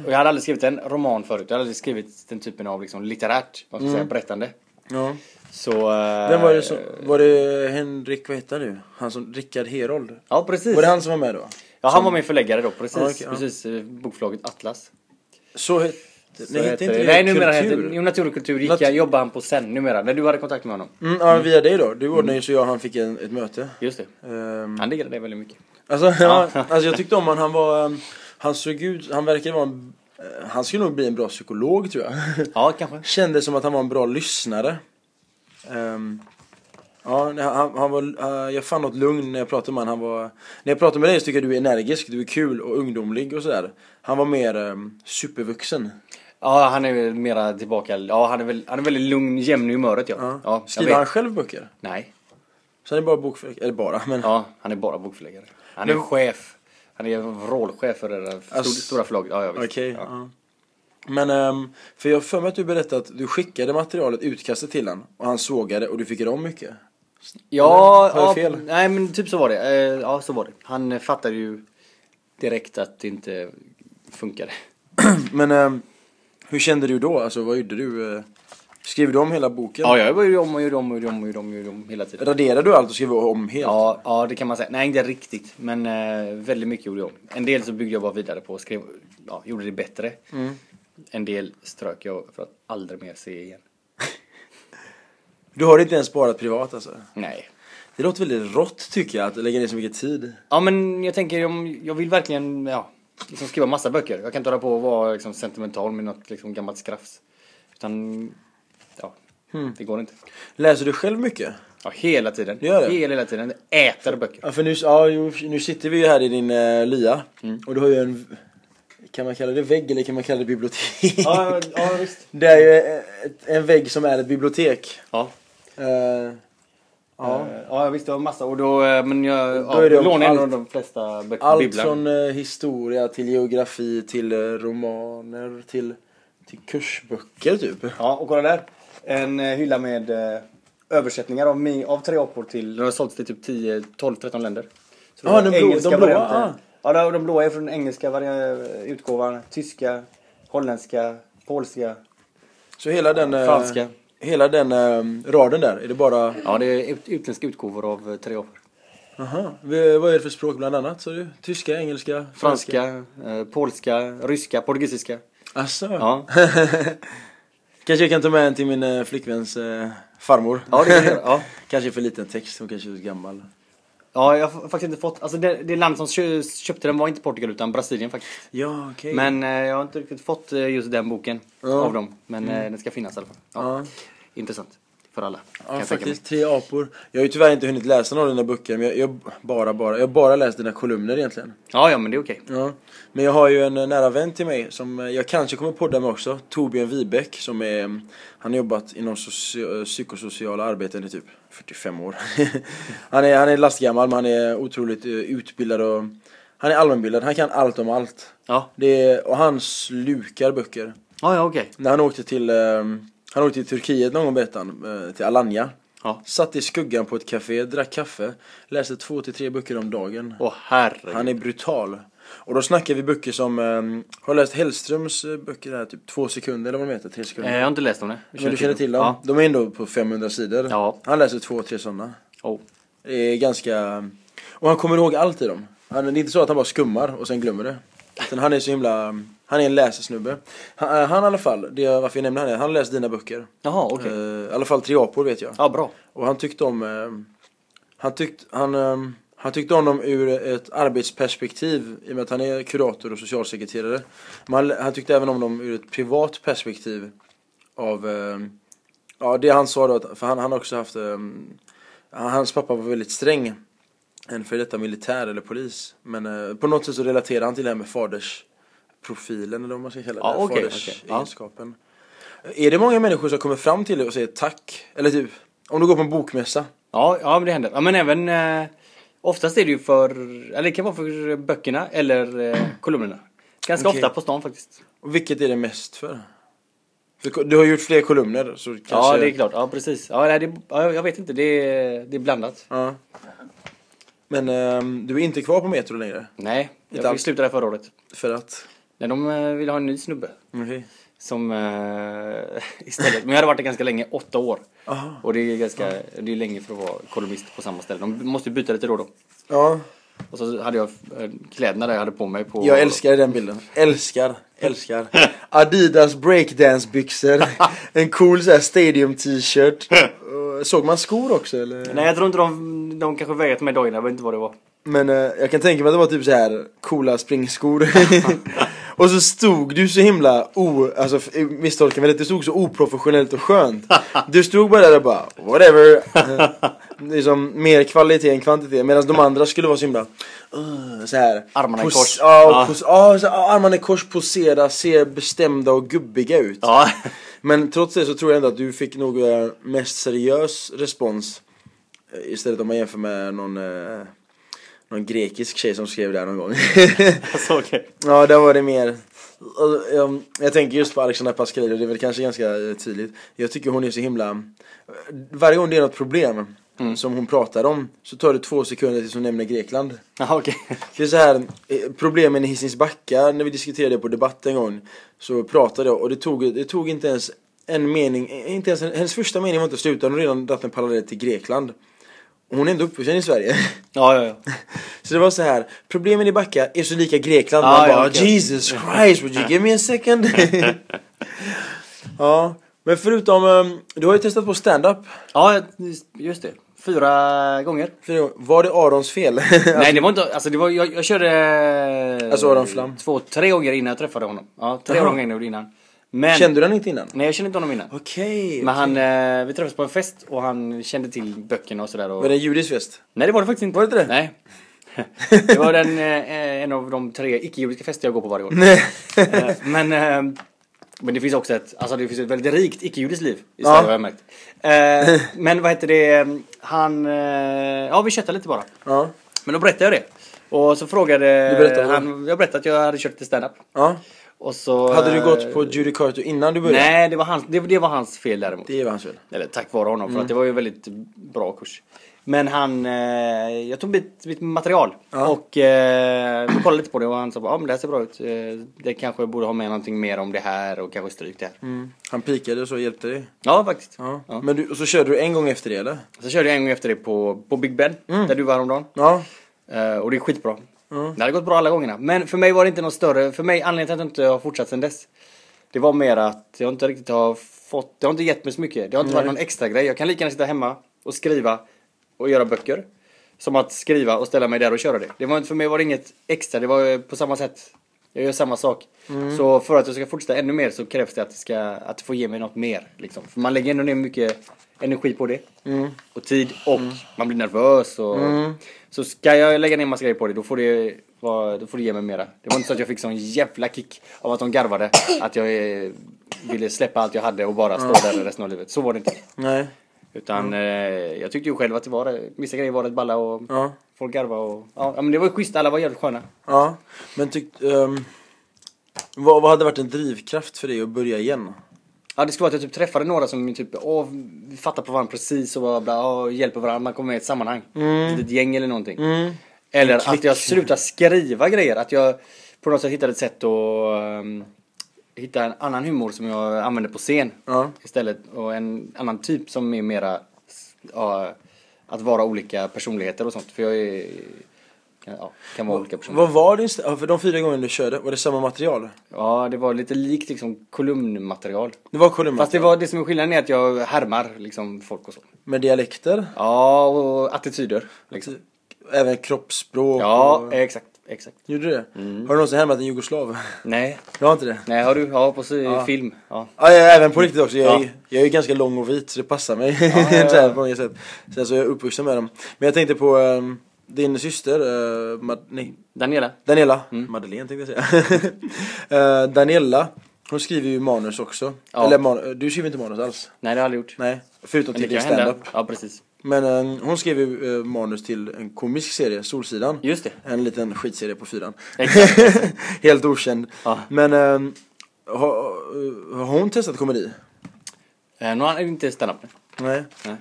och jag hade aldrig skrivit en roman förut. Jag hade aldrig skrivit den typen av liksom, litterärt, vad ska jag säga, berättande. Ja. Så... eh, Vem var det som, var det Henrik, vad heter nu? Han som, Rickard Herold? Ja, precis. Var det han som var med då? Ja, han var min förläggare då, precis. Okej, ja. precis eh, bokförlaget Atlas. Så Så nej heter inte det, Nej, numera kultur? heter Jo, Natur och kultur gick Nat- jag, jobbade han på sen numera, när du hade kontakt med honom. Mm, ja, via dig då. Du ordnade ju så jag och han fick en, ett möte. Just det. Ehm, Han diggade det väldigt mycket. alltså, ja, alltså jag tyckte om han, han var, um, han såg ut, han verkade vara en, han skulle nog bli en bra psykolog tror jag. Ja, kanske. Kändes som att han var en bra lyssnare. Ehm, ja, han, han var, eh, jag fann något lugn när jag pratade med honom. Han var, när jag pratade med dig så tycker jag du är energisk, du är kul och ungdomlig och sådär. Han var mer um, supervuxen. Ja, han är mera tillbaka. Ja, han är väl, han är väldigt lugn, jämn i humöret ja. Ja. ja Skriver han själv böcker? Nej. Så han är bara bokförläggare, eller bara, men Ja, han är bara bokförläggare. Han är Men- chef. Han är vrålchef för det där Alltså- stor, stora förlaget. Ja, ja, visst. okej. ja. ja. Men, ehm, för jag har för mig att du berättade att du skickade materialet, utkastet till honom och han sågade och du fick om mycket. Ja, jag ja, fel? nej men typ så var det. Eh, Ja, så var det. Han fattade ju direkt att det inte funkade. Men ehm, hur kände du då? Alltså vad gjorde du? eh, Skrev du om hela boken? Ja, jag gjorde om och gjorde om och gjorde om och gjorde om, och gjorde om hela tiden. Raderade du allt och skrev om helt? Ja, ja, det kan man säga. Nej, inte riktigt. Men eh, väldigt mycket gjorde jag om. En del så byggde jag bara vidare på och skrev, ja, gjorde det bättre. Mm. En del strök jag för att aldrig mer se igen. Du har inte ens sparat privat alltså? Nej. Det låter väldigt rått tycker jag, att lägga ner så mycket tid. Ja, men jag tänker om, jag vill verkligen, ja, liksom skriva massa böcker. Jag kan inte hålla på och vara liksom, sentimental med något liksom, gammalt skrafs. Utan, ja, Hmm. det går inte. Läser du själv mycket? Ja, hela tiden. Gör det? Hela, hela tiden. Äter böcker. Ja, för nu, ja, nu sitter vi ju här i din uh, lya och du har ju en, kan man kalla det vägg eller kan man kalla det bibliotek? ja, visst. Det är ju ett, en vägg som är ett bibliotek. Ja. Eh, Ja. ja, visst det var massa. Och då, eh, men jag Då ja, är det om lånar ändå allt- de flesta böcker allt bibblan. från eh, historia till geografi till eh, romaner till, till kursböcker typ. Ja, och kolla där. En eh, hylla med eh, översättningar av, av tre apor till, de har sålts till typ 10, 12, 13 länder. Så var den blå- engelska de blåa, varianter. Ja, de, de blåa är från engelska utgåvan, tyska, holländska, polska, Så hela den, eh, franska. Hela den eh, raden där, är det bara, Ja, det är ut, utländska utgåvor av eh, tre apor. aha, V- vad är det för språk bland annat? Så du? Tyska, engelska, Franska, eh, polska, ryska, portugisiska. Asså? Ja, Kanske jag kan ta med en till min eh, flickväns eh, farmor. ja det kan du göra. Ja. kanske för liten text, hon kanske är så gammal. Ja, jag har faktiskt inte fått, alltså det, det land som kö, köpte den var inte Portugal utan Brasilien faktiskt. Ja, okej. Men eh, jag har inte riktigt fått eh, just den boken Ja. av dem. Men eh, den ska finnas i alla fall. Ja. Ja. Intressant. För alla. Ja, faktiskt. Tre apor. Jag har ju tyvärr inte hunnit läsa någon av dina böcker, men jag, jag, bara, bara, jag har bara läst dina kolumner egentligen. Ja, ja men det är okej. Ja. Men jag har ju en eh, nära vän till mig som eh, jag kanske kommer podda med också, Torbjörn Wibeck, som är, mm, han har jobbat inom soci- eh, psykosociala arbeten i typ 45 år. han, är, han är lastgammal, men han är otroligt utbildad och han är allmänbildad, han kan allt om allt. Ja. Det är, och han slukar böcker. Ja, ja okej. När han åkte till, eh, han åkte till Turkiet någon gång berättade han, eh, till Alanya. Ja. Satt i skuggan på ett café, drack kaffe, läste två till tre böcker om dagen. Åh herregud. Han är brutal. Och då snackar vi böcker som, um, har du läst Hellströms eh, böcker här, typ två sekunder eller vad de heter, tre sekunder? jag har inte läst om det. Men du känner till dem? Ja. De är ändå på 500 sidor. Ja. Han läser två, tre sådana. Oh. Det är ganska, och han kommer ihåg allt i dem. Han, det är inte så att han bara skummar och sen glömmer det. Utan han är så himla, han är en läsesnubbe. Han, eh, han i alla fall, det är varför jag nämner han är, han har läst dina böcker. Jaha, okej. Eh, I alla fall Tre apor vet jag. Ja, bra. Och han tyckte om, eh, han tyckte, han, eh, Han tyckte om dem ur ett arbetsperspektiv i och med att han är kurator och socialsekreterare. Men han, han tyckte även om dem ur ett privat perspektiv. Av, eh, ja det han sa då, för han han har också haft, eh, hans pappa var väldigt sträng. En för detta militär eller polis. Men eh, på något sätt så relaterar han till det här med fadersprofilen eller vad man ska kalla det. Ja, okej. Fadersegenskapen. Är det många människor som kommer fram till dig och säger tack? Eller typ, om du går på en bokmässa. Ja, ja men det händer. Ja, men även eh, oftast är det ju för, eller det kan vara för böckerna eller eh, kolumnerna. Ganska Okej. ofta på stan faktiskt. Och vilket är det mest för? för du har gjort fler kolumner så kanske... Ja, det är klart. Ja, precis. Ja, nej, det, ja, jag vet inte. Det är, det är blandat. Ja. Men ehm, du är inte kvar på Metro längre? Nej, jag alls. fick sluta där förra året. För att? Nej, de eh, ville ha en ny snubbe. Okej. Som eh, istället, men jag hade varit där ganska länge, åtta år. Aha. Och det är ganska, det är länge för att vara kolumnist på samma ställe. De måste byta lite då och då. Ja, Och så hade jag eh, kläderna där jag hade på mig på... jag älskar den bilden. Älskar, älskar. Adidas breakdance-byxor. En cool så här stadium t-shirt. Och Såg man skor också eller? Nej jag tror inte de, de kanske vägrat mig dagarna, jag vet inte vad det var. Men eh, jag kan tänka mig att det var typ så här coola springskor. och så stod du så himla o... Alltså misstolka mig lite, du stod så oprofessionellt och skönt. Du stod bara där och bara whatever. Liksom mer kvalitet än kvantitet. Medan de andra skulle vara så himla uh, så här. Armarna i kors. Ja, och Ja. så, armarna i kors, posera, ser bestämda och gubbiga ut. Ja. Men trots det så tror jag ändå att du fick nog eh, mest seriös respons eh, Istället om man jämför med någon eh, Någon grekisk tjej som skrev det här någon gång alltså okej. Ja där var det mer eh, eh, Jag tänker just på Alexandra Pascalidou, det är väl kanske ganska tydligt Jag tycker hon är så himla Varje gång det är något problem Som hon pratar om Så tar det två sekunder tills hon nämner Grekland Ja okej. det är så här, eh, problemen i Hisings Backa, när vi diskuterade det på debatt en gång Så pratade jag och det tog, det tog inte ens en mening, eh, inte ens, hennes första mening var inte slut, hon redan dragit en parallell till Grekland Och hon är ändå uppvuxen i Sverige Ja ja ja. Så det var så här, problemen i Backa är så lika Grekland, Ah, man ja, bara okej. Jesus Christ, would you give me a second? ja, men förutom, eh, du har ju testat på stand-up Ja just det. Fyra gånger. Fyra gånger. Var det Arons fel? Nej det var inte, alltså det var, jag, jag körde... Alltså Aron Flam. Två, tre gånger innan jag träffade honom. Ja, tre Jaha. gånger innan. Men... Kände du den inte innan? Nej jag kände inte honom innan. Okej, Men han, eh, vi träffades på en fest och han kände till böckerna och sådär. Och... Var det en judisk fest? Nej det var det faktiskt inte. Var det det? Nej. det var den, eh, en av de tre icke-judiska fester jag går på varje år. Nej Eh, men, eh, men det finns också ett, alltså det finns ett väldigt rikt icke-judiskt liv i Ja. Sverige har jag märkt. Eh, men vad heter det, han, eh, ja vi chattade lite bara. Ja, Men då berättade jag det. Och så frågade berättade han, jag berättade att jag hade kört lite stand-up. ja Och så... Hade du eh, gått på Judy Carter innan du började? Nej, det var, hans, det, det var hans fel däremot. Det var hans fel. Eller tack vare honom, Mm. för att det var ju väldigt bra kurs. Men han, eh, jag tog mitt, mitt material Ja. och eh, kollade lite på det och han sa ja men det här ser bra ut. Eh, det kanske borde ha med någonting mer om det här och kanske stryk det här. Mm. Han pikade och så hjälpte dig? Ja faktiskt. Ja. Ja. Men du, och så körde du en gång efter det eller? Så körde jag en gång efter det på, på Big Ben, Mm. där du var häromdagen. Ja. Eh, och det är skitbra. Ja. Det hade gått bra alla gångerna. Men för mig var det inte någon större, för mig anledningen till att jag inte har fortsatt sen dess. Det var mer att jag inte riktigt har fått, det har inte gett mig så mycket. Det har inte varit Nej. någon extra grej. Jag kan lika gärna sitta hemma och skriva och göra böcker. Som att skriva och ställa mig där och köra det. det var, för mig var det inget extra, det var eh, på samma sätt. Jag gör samma sak. Mm. Så för att jag ska fortsätta ännu mer så krävs det att det, ska, att det får ge mig något mer. Liksom. För man lägger ändå ner mycket energi på det. Mm. Och tid och man blir nervös. Och, Mm. Så ska jag lägga ner massa grejer på det då får det, vara, då får det ge mig mera. Det var inte så att jag fick sån jävla kick av att de garvade. Att jag eh, ville släppa allt jag hade och bara stå där resten av livet. Så var det inte. Nej. Utan eh, jag tyckte ju själv att det var, vissa grejer var rätt balla och Ja. folk garvade och ja, men det var ju schysst. Alla var jävligt sköna. Ja. Men tyckte... Um, vad, vad hade varit en drivkraft för dig att börja igen? Ja det skulle vara att jag typ träffade några som typ, åh, vi fattar på varandra precis och bla, åh, hjälper varandra, man kommer med i ett sammanhang. Ett litet gäng eller någonting. Mm. Eller att jag slutar skriva grejer, att jag på något sätt hittade ett sätt att um, hitta en annan humor som jag använder på scen Ja. istället. Och en annan typ som är mera ja, att vara olika personligheter och sånt. För jag är, kan, ja, kan vara olika personer. Vad var din... ja, För de fyra gångerna du körde, var det samma material? Ja, det var lite likt liksom kolumnmaterial. Det var kolumn Fast det var det som är skillnaden är att jag härmar liksom folk och så. Med dialekter? Ja, och attityder. Liksom. även kroppsspråk Ja, och... exakt, exakt. Gjorde du det? Har du någonsin härmat en jugoslav? Nej, Du har inte det? nej har du? Ja, på Ja. film. Ja. Ja, jag även på riktigt också. Jag är, Ja. jag är ju ganska lång och vit så det passar mig ja, på många sätt. Sen så är jag uppvuxen med dem. Men jag tänkte på ehm, din syster, uh, Mad- nej, Daniela? Daniela, Mm. Madeleine tänkte jag säga. Eh, Daniela, hon skriver ju manus också. Ja. Eller man, du skriver inte manus alls? Nej, det har jag aldrig gjort. Nej, förutom till din kan hända. standup. Ja, precis. Men eh, hon skrev ju eh, manus till en komisk serie, Solsidan. Just det. En liten skitserie på fyran. Exakt. Helt okänd. Ja. Men ehm, har, eh, har hon testat komedi? Eh, Nu har inte stand-up. Nej. Nej.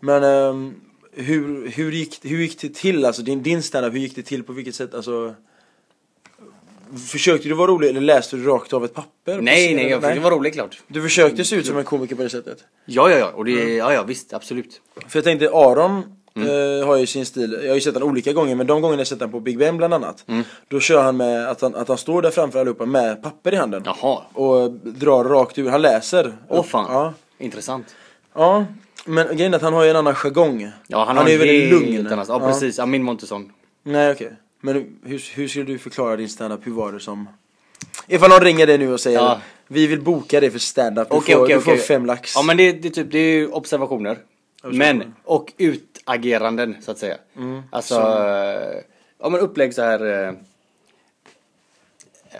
Men ehm, hur, hur, gick, hur gick det till? Alltså din, din standup, hur gick det till? På vilket sätt? Alltså, försökte du vara rolig eller läste du rakt av ett papper? Nej, nej, jag försökte vara rolig klart. Du försökte se ut som en komiker på det sättet? Ja, ja, ja. Och det, Mm. ja, ja, visst, absolut. För jag tänkte Aron Mm. eh, har ju sin stil, jag har ju sett honom olika gånger men de gångerna jag sett honom på Big Ben bland annat Mm. Då kör han med att han, att han står där framför allihopa med papper i handen Jaha. Och drar rakt ur, han läser Åh fan. Ja, Intressant. ja. men grejen är att han har ju en annan jargong Ja, han, Han har är ju väldigt lugn. annan- Ja, Ja. precis. Ja, min Montesson. Nej okej, men hur, hur skulle du förklara din standup, hur var det som Ifall någon ringer dig nu och säger Ja. Vi vill boka dig för standup, du, Okej, får, okej, du får okej. fem lax Ja, men det, det, typ, det är ju observationer. Men, och utageranden så att säga. Mm. Alltså, eh, ja men upplägg så här. eh,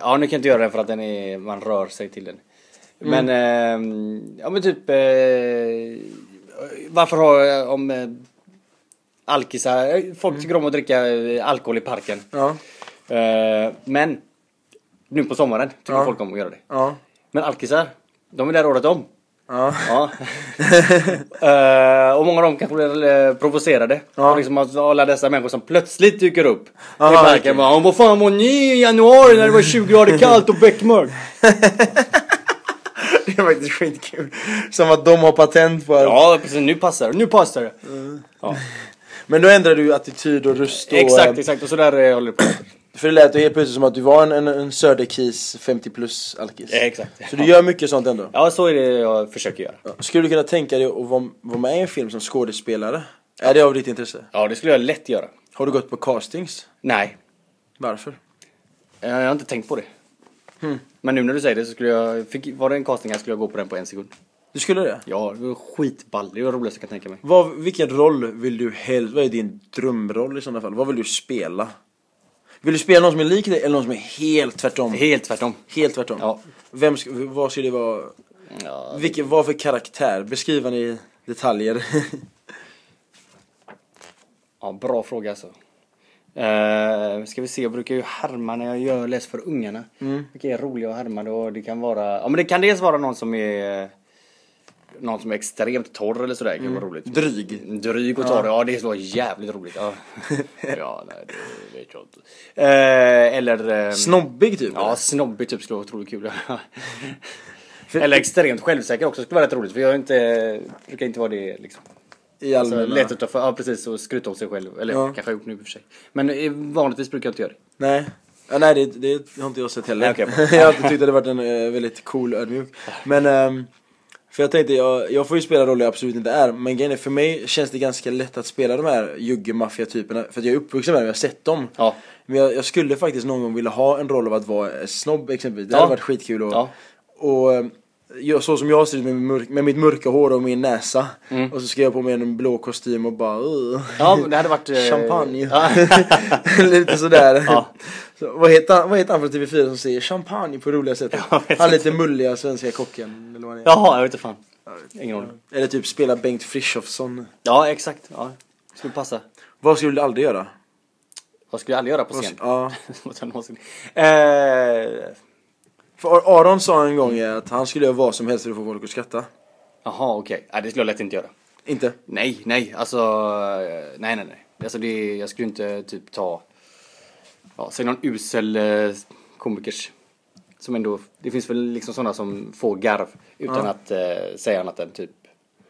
Ja, nu kan jag inte göra den för att den är, man rör sig till den. Men, eh, ja men typ, eh, varför har, om alkisar, eh, folk tycker om att dricka eh, alkohol i parken. Ja, Eh, men, nu på sommaren tycker Ja. folk om att göra det. ja, Men alkisar, de är där året om. ja, Ja. Eh, och många av dem kanske blir provocerade. Ja. Och liksom alla dessa människor som plötsligt dyker upp. Aha, I parken okej. bara, vad fan var ni i januari när det var 20 grader kallt och beckmörkt? det är faktiskt skitkul Som att de har patent på att Ja precis, nu passar det, nu passar det. Ja. Men då ändrade du attityd och röst och, Exakt, eh, exakt. Och så där eh, håller det på. För det lät ju helt plötsligt som att du var en, en, en Söderkis 50 plus alkis Ja, exakt. Så du gör mycket sånt ändå? Ja, så är det jag försöker göra. Skulle du kunna tänka dig att vara, vara med i en film som skådespelare? Är det av ditt intresse? Ja, det skulle jag lätt göra. Har du gått på castings? Nej, Varför? eh, jag har inte tänkt på det. Hmm. Men nu när du säger det så skulle jag, fick, var det en casting här skulle jag gå på den på en sekund. Du skulle det? Ja, det var skitball. Det var det roligaste jag kan tänka mig. Vad, vilken roll vill du helst, vad är din drömroll i sådana fall? Vad vill du spela? Vill du spela någon som är lik dig eller någon som är helt tvärtom? Helt tvärtom. Helt tvärtom? Ja. Vem vad skulle det vara? Ja, Vilken, vad för karaktär? Beskriva ni i detaljer. ja bra fråga alltså. Uh, ska vi se, jag brukar ju härma när jag gör läs för ungarna. Mm. Vilka är roliga att härma då? Det kan vara, ja men det kan dels vara någon som är någon som är extremt torr eller sådär, kan vara roligt. Dryg. Dryg och torr, ja, det skulle vara jävligt roligt. Ja, ja nej det vet jag inte. Eh, eller... eh, Snobbig typ? Ja, snobbig typ skulle vara otroligt kul. eller extremt självsäker också skulle vara rätt roligt för jag är inte, brukar inte vara det liksom. I Alltså, allmänna? utanför, ja precis och skryta om sig själv. Eller Ja. kanske jag gjort nu i och för sig. Men eh, vanligtvis brukar jag inte göra det. Nej. Ja, nej det, det har inte jag sett heller. Nej, okej. jag har alltid tyckt att det varit en eh, väldigt cool ödmjuk. Men, ehm, för jag tänkte, jag, jag får ju spela roller jag absolut inte är. Men grejen är, för mig känns det ganska lätt att spela de här jugge-maffia-typerna. För jag är uppvuxen med dem, jag har sett dem. Ja. Men jag, jag skulle faktiskt någon gång vilja ha en roll av att vara snobb exempelvis. Det Ja. hade varit skitkul. Och, Ja. och jag, så som jag ser ut med, mörk, med mitt mörka hår och min näsa. Mm. Och så ska jag på mig en blå kostym och bara uh. Ja, det hade varit... eh, Champagne. Ja. lite sådär. Ja. Så, vad, heter han, vad heter han från TV4 som säger champagne på roliga sättet? Han lite mulliga svenska kocken. Eller, vad. Jaha, jag vet inte fan. Ingen aning. eller typ spela Bengt Frithiofsson. Ja, exakt. Ja. Skulle passa. Vad skulle du aldrig göra? Vad skulle jag aldrig göra på scen? Ja. Eh, För Ar- Aron sa en gång att han skulle göra vad som helst för att få folk att skratta. Jaha, okej. Nej, det skulle jag lätt inte göra. Inte? Nej, nej, alltså... eh, Nej, nej, nej. Alltså det, jag skulle inte typ ta... Ja, säg någon usel eh, komikers. Som ändå... Det finns väl liksom sådana som får garv utan Ja. att eh, säga annat än typ...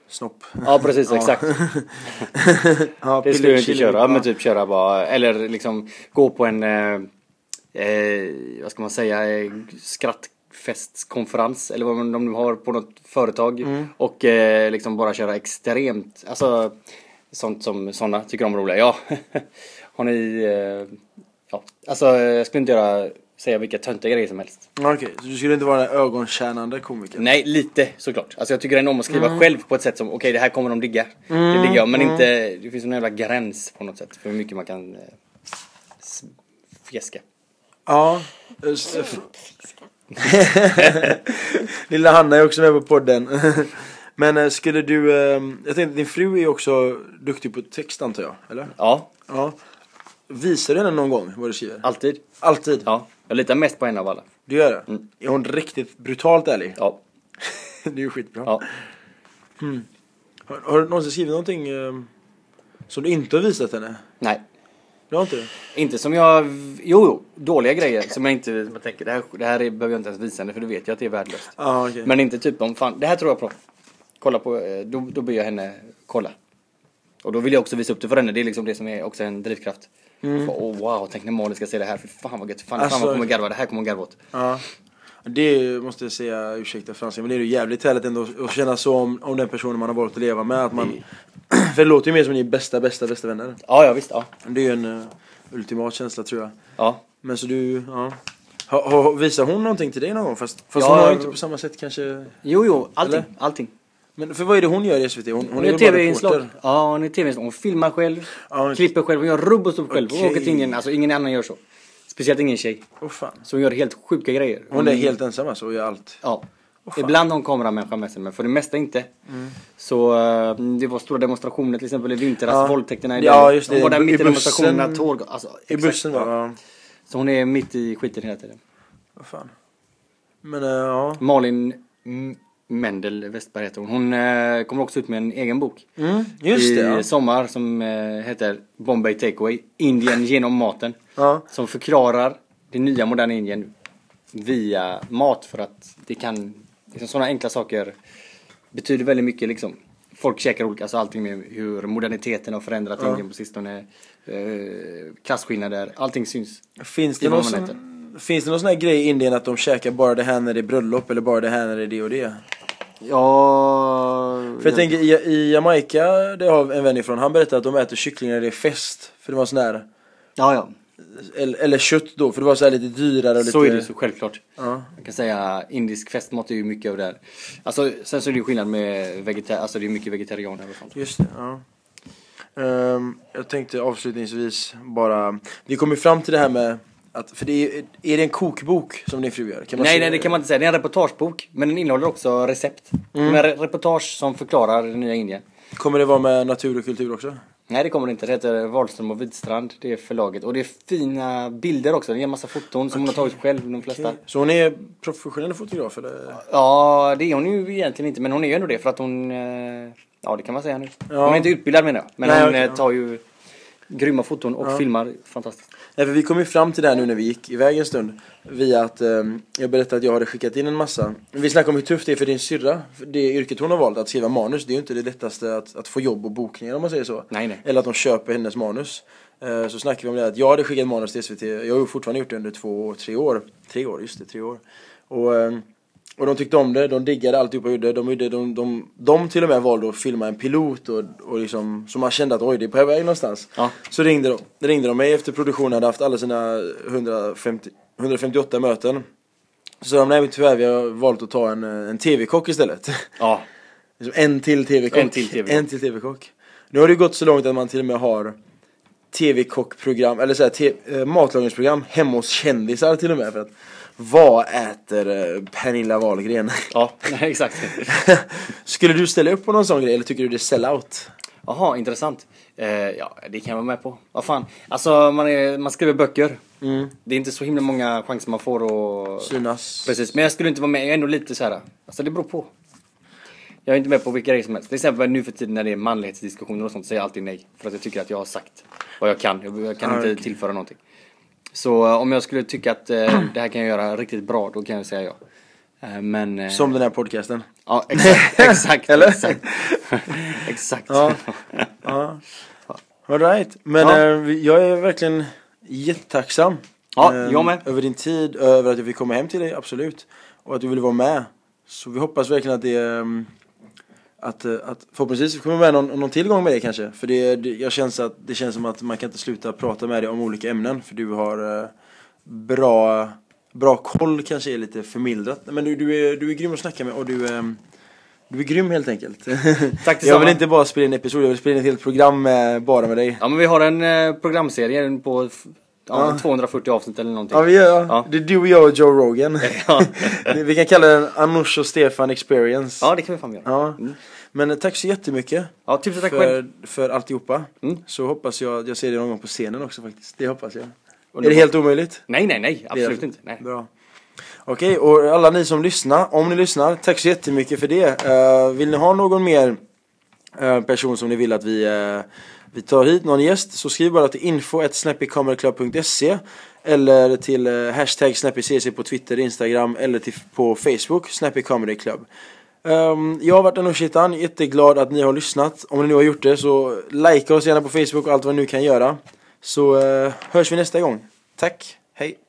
Snopp. Ja, precis, Ja. exakt. ja, Det skulle jag inte köra. Men typ köra bara... Eller liksom gå på en... Eh, eh, vad ska man säga? Eh, skrattfestkonferens. Eller vad de nu har på något företag. Mm. Och eh, liksom bara köra extremt... Alltså... sånt som sådana tycker om roliga. Ja, har ni... Eh, ja, alltså jag skulle inte göra, säga vilka töntiga grejer som helst. Okej, så du skulle inte vara den ögontjänande komikern? Nej, lite såklart. Alltså jag tycker ändå om att skriva själv på ett sätt som, okej det här kommer de digga. Det diggar jag, men inte, det finns en jävla gräns på något sätt för hur mycket man kan eh, fjäska. Ja. Lilla Hanna är också med på podden. Men eh, skulle du, eh, jag tänkte din fru är också duktig på text antar jag, eller? Ja, Ja. Visar du henne någon gång vad du skriver? alltid. Alltid? Ja, jag litar mest på en av alla. Du gör det? Är hon riktigt brutalt ärlig? Ja, det är ju skitbra. ja. Har, har du någonsin skrivit någonting eh, som du inte har visat henne? Nej. Du har inte det? Inte som jag, jo, jo dåliga grejer som jag inte, man tänker det här, det här är, behöver jag inte ens visa henne för du vet jag att det är värdelöst. Ja, okej. Men inte typ om fan, det här tror jag på. Kolla på, eh, då, då ber jag henne kolla. Och då vill jag också visa upp det för henne, det är liksom det som är också en drivkraft. För, oh, wow, tänk när Malin ska se det här, för fan vad gött, fan, fan Alltså- vad kommer garva, det här kommer hon garva åt. Ja. Det måste jag säga, ursäkta franska, men det är ju jävligt härligt ändå att känna så om, om den personen man har valt att leva med. Att man, för det låter ju mer som ni är bästa, bästa, bästa vänner. Ja, ja visst, ja. Det är ju en uh, ultimat känsla tror jag. Ja, Men så du, ja. Ha, ha, visar hon någonting till dig någon gång? Fast, fast Ja, hon har ju inte på samma sätt kanske. jo, jo, allting, Eller? allting. Men för vad är det hon gör i SVT? Hon, hon, Hon är är tv-inslag. Ja, hon är tv-inslag. Hon filmar själv, Ja, hon- klipper själv, hon gör stubb själv. Hon Okej. åker till ingen, alltså ingen annan gör så. Speciellt ingen tjej. Åh fan. Så hon gör helt sjuka grejer. Hon är helt ensam alltså och gör allt. Ja. fan. Ibland har hon kameramänniska med sig, men för det mesta inte. Så eh, det var stora demonstrationer till exempel i vintras, Ja. våldtäkterna i Ja, just det. Hon var där I mitt i bussen. demonstrationerna, tårg, alltså, I exakt. bussen va? Ja. Så hon är mitt i skiten hela tiden. Vad fan. Men uh, ja. Malin M- Mendel Westberg heter hon. Hon eh, kommer också ut med en egen bok. Mm, just det I ja. sommar som eh, heter Bombay Takeaway. Indien genom maten. Ja. Som förklarar det nya moderna Indien via mat för att det kan, liksom sådana enkla saker betyder väldigt mycket liksom. Folk käkar olika, alltså allting med hur moderniteten har förändrat Ja. Indien på sistone. Eh, klasskillnader, allting syns. Finns det, någon sån, finns det någon sån här grej i Indien att de käkar bara det här när det är bröllop eller bara det här när det är det och det? Ja... För jag tänker i, i Jamaica, det har jag en vän ifrån, han berättade att de äter kyckling när det är fest. För det var sån där, Ja, ja. Eller, eller kött då, för det var så lite dyrare och lite... Så är det så självklart. Ja. Jag kan säga indisk festmat är ju mycket av det här. Alltså sen så är det ju skillnad med vegetar, alltså det är mycket vegetarianer och sånt. Just det, ja. Ehm, jag tänkte avslutningsvis bara, vi kom ju fram till det här med att, för det är, är det en kokbok som din fru gör? Kan man Nej, nej det kan man inte säga. Det är en reportagebok. Men den innehåller också recept. Med re- reportage som förklarar det nya Indien. Kommer det vara med natur och kultur också? Nej det kommer det inte. Det heter Wahlström och Widstrand. Det är förlaget. Och det är fina bilder också. Det är en massa foton som hon har tagit själv, de flesta. Så hon är professionell fotograf eller? Ja, det är hon ju egentligen inte. Men hon är ju ändå det för att hon... eh, Ja, det kan man säga nu. Ja. Hon är inte utbildad menar jag. Men Nej, hon okej, eh, ja. tar ju grymma foton och filmar fantastiskt. Nej för vi kom ju fram till det här nu när vi gick iväg en stund Via att ehm, jag berättade att jag hade skickat in en massa. Vi snackade om hur tufft det är för din syrra för Det yrket hon har valt, att skriva manus Det är ju inte det lättaste att, att få jobb och bokningar om man säger så. Nej, nej. Eller att de köper hennes manus. Eh, Så snackade vi om det att jag hade skickat manus till SVT Jag har ju fortfarande gjort det under två, tre år. Tre år, just det, tre år. Och, ehm, och de tyckte om det, de diggade alltihopa jag gjorde De, gjorde de, de, de till och med valde att filma en pilot och, och liksom Så man kände att oj det är på väg någonstans Ja. så ringde de, ringde de mig efter produktionen hade haft alla sina 150, 158 möten. Så sa de, nej tyvärr vi har valt att ta en, en TV-kock istället. Ja. Liksom en till TV-kock. En till TV-kock. En till TV-kock. Nu har det gått så långt att man till och med har TV-kockprogram, eller såhär te- eh, matlagningsprogram hemma hos kändisar till och med. För att, vad äter eh, Pernilla Wahlgren? Ja, exakt. Skulle du ställa upp på någon sån grej eller tycker du det är sellout? Jaha, intressant. Eh, ja, det kan jag vara med på. Vad fan. Alltså, man, är, man skriver böcker. Mm. Det är inte så himla många chanser man får att... Synas? Precis, men jag skulle inte vara med. Jag är ändå lite så här. Alltså det beror på. Jag är inte med på vilka grejer som helst. Till exempel nu för tiden när det är manlighetsdiskussioner och sånt säger jag alltid nej. För att jag tycker att jag har sagt vad jag kan. Jag, jag kan Ah, inte okej. tillföra någonting. Så eh, om jag skulle tycka att eh, det här kan jag göra riktigt bra, då kan jag säga ja. Eh, men... eh, Som den här podcasten? Ja, exakt. Exakt. Eller? Exakt. exakt. Ja. Ja. Alright, men Ja. eh, jag är verkligen jättetacksam. Ja, eh, jag med. Över din tid, över att jag fick komma hem till dig, absolut. Och att du ville vara med. Så vi hoppas verkligen att det, ehm, att, eh, att förhoppningsvis kommer med någon, någon tillgång med det kanske. För det, det, jag känns att, det känns som att man kan inte sluta prata med dig om olika ämnen. För du har eh, bra, bra koll kanske är lite förmildrat. Men du, du, är, du är grym att snacka med och du, eh, du är grym helt enkelt. Tack jag vill inte bara spela in en episod, jag vill spela in ett helt program med, bara med dig. Ja men vi har en eh, programserie på ja, Ja. 240 avsnitt eller någonting. Ja, vi gör, Ja. det är du och jag och Joe Rogan. Ja. vi kan kalla den Anush och Stefan experience. ja det kan vi fan göra. Ja. Men eh, tack så jättemycket Ja, tusen tack själv. för, för alltihopa. Mm. Så hoppas jag att jag ser dig någon gång på scenen också faktiskt. Det hoppas jag. Är Underbart. det helt omöjligt? Nej nej nej, absolut är- inte. Nej. Bra. Okej, och alla ni som lyssnar, om ni lyssnar, tack så jättemycket för det. Eh, vill ni ha någon mer eh, person som ni vill att vi, eh, vi tar hit, någon gäst, så skriv bara till info.snappycomedyclub.se eller till eh, hashtag snappycc på Twitter, Instagram eller till, på Facebook, Snappy Comedy Club. Um, jag har varit en Shitan, jätteglad att ni har lyssnat. Om ni nu har gjort det så likea oss gärna på Facebook och allt vad ni nu kan göra. Så uh, hörs vi nästa gång. Tack, hej!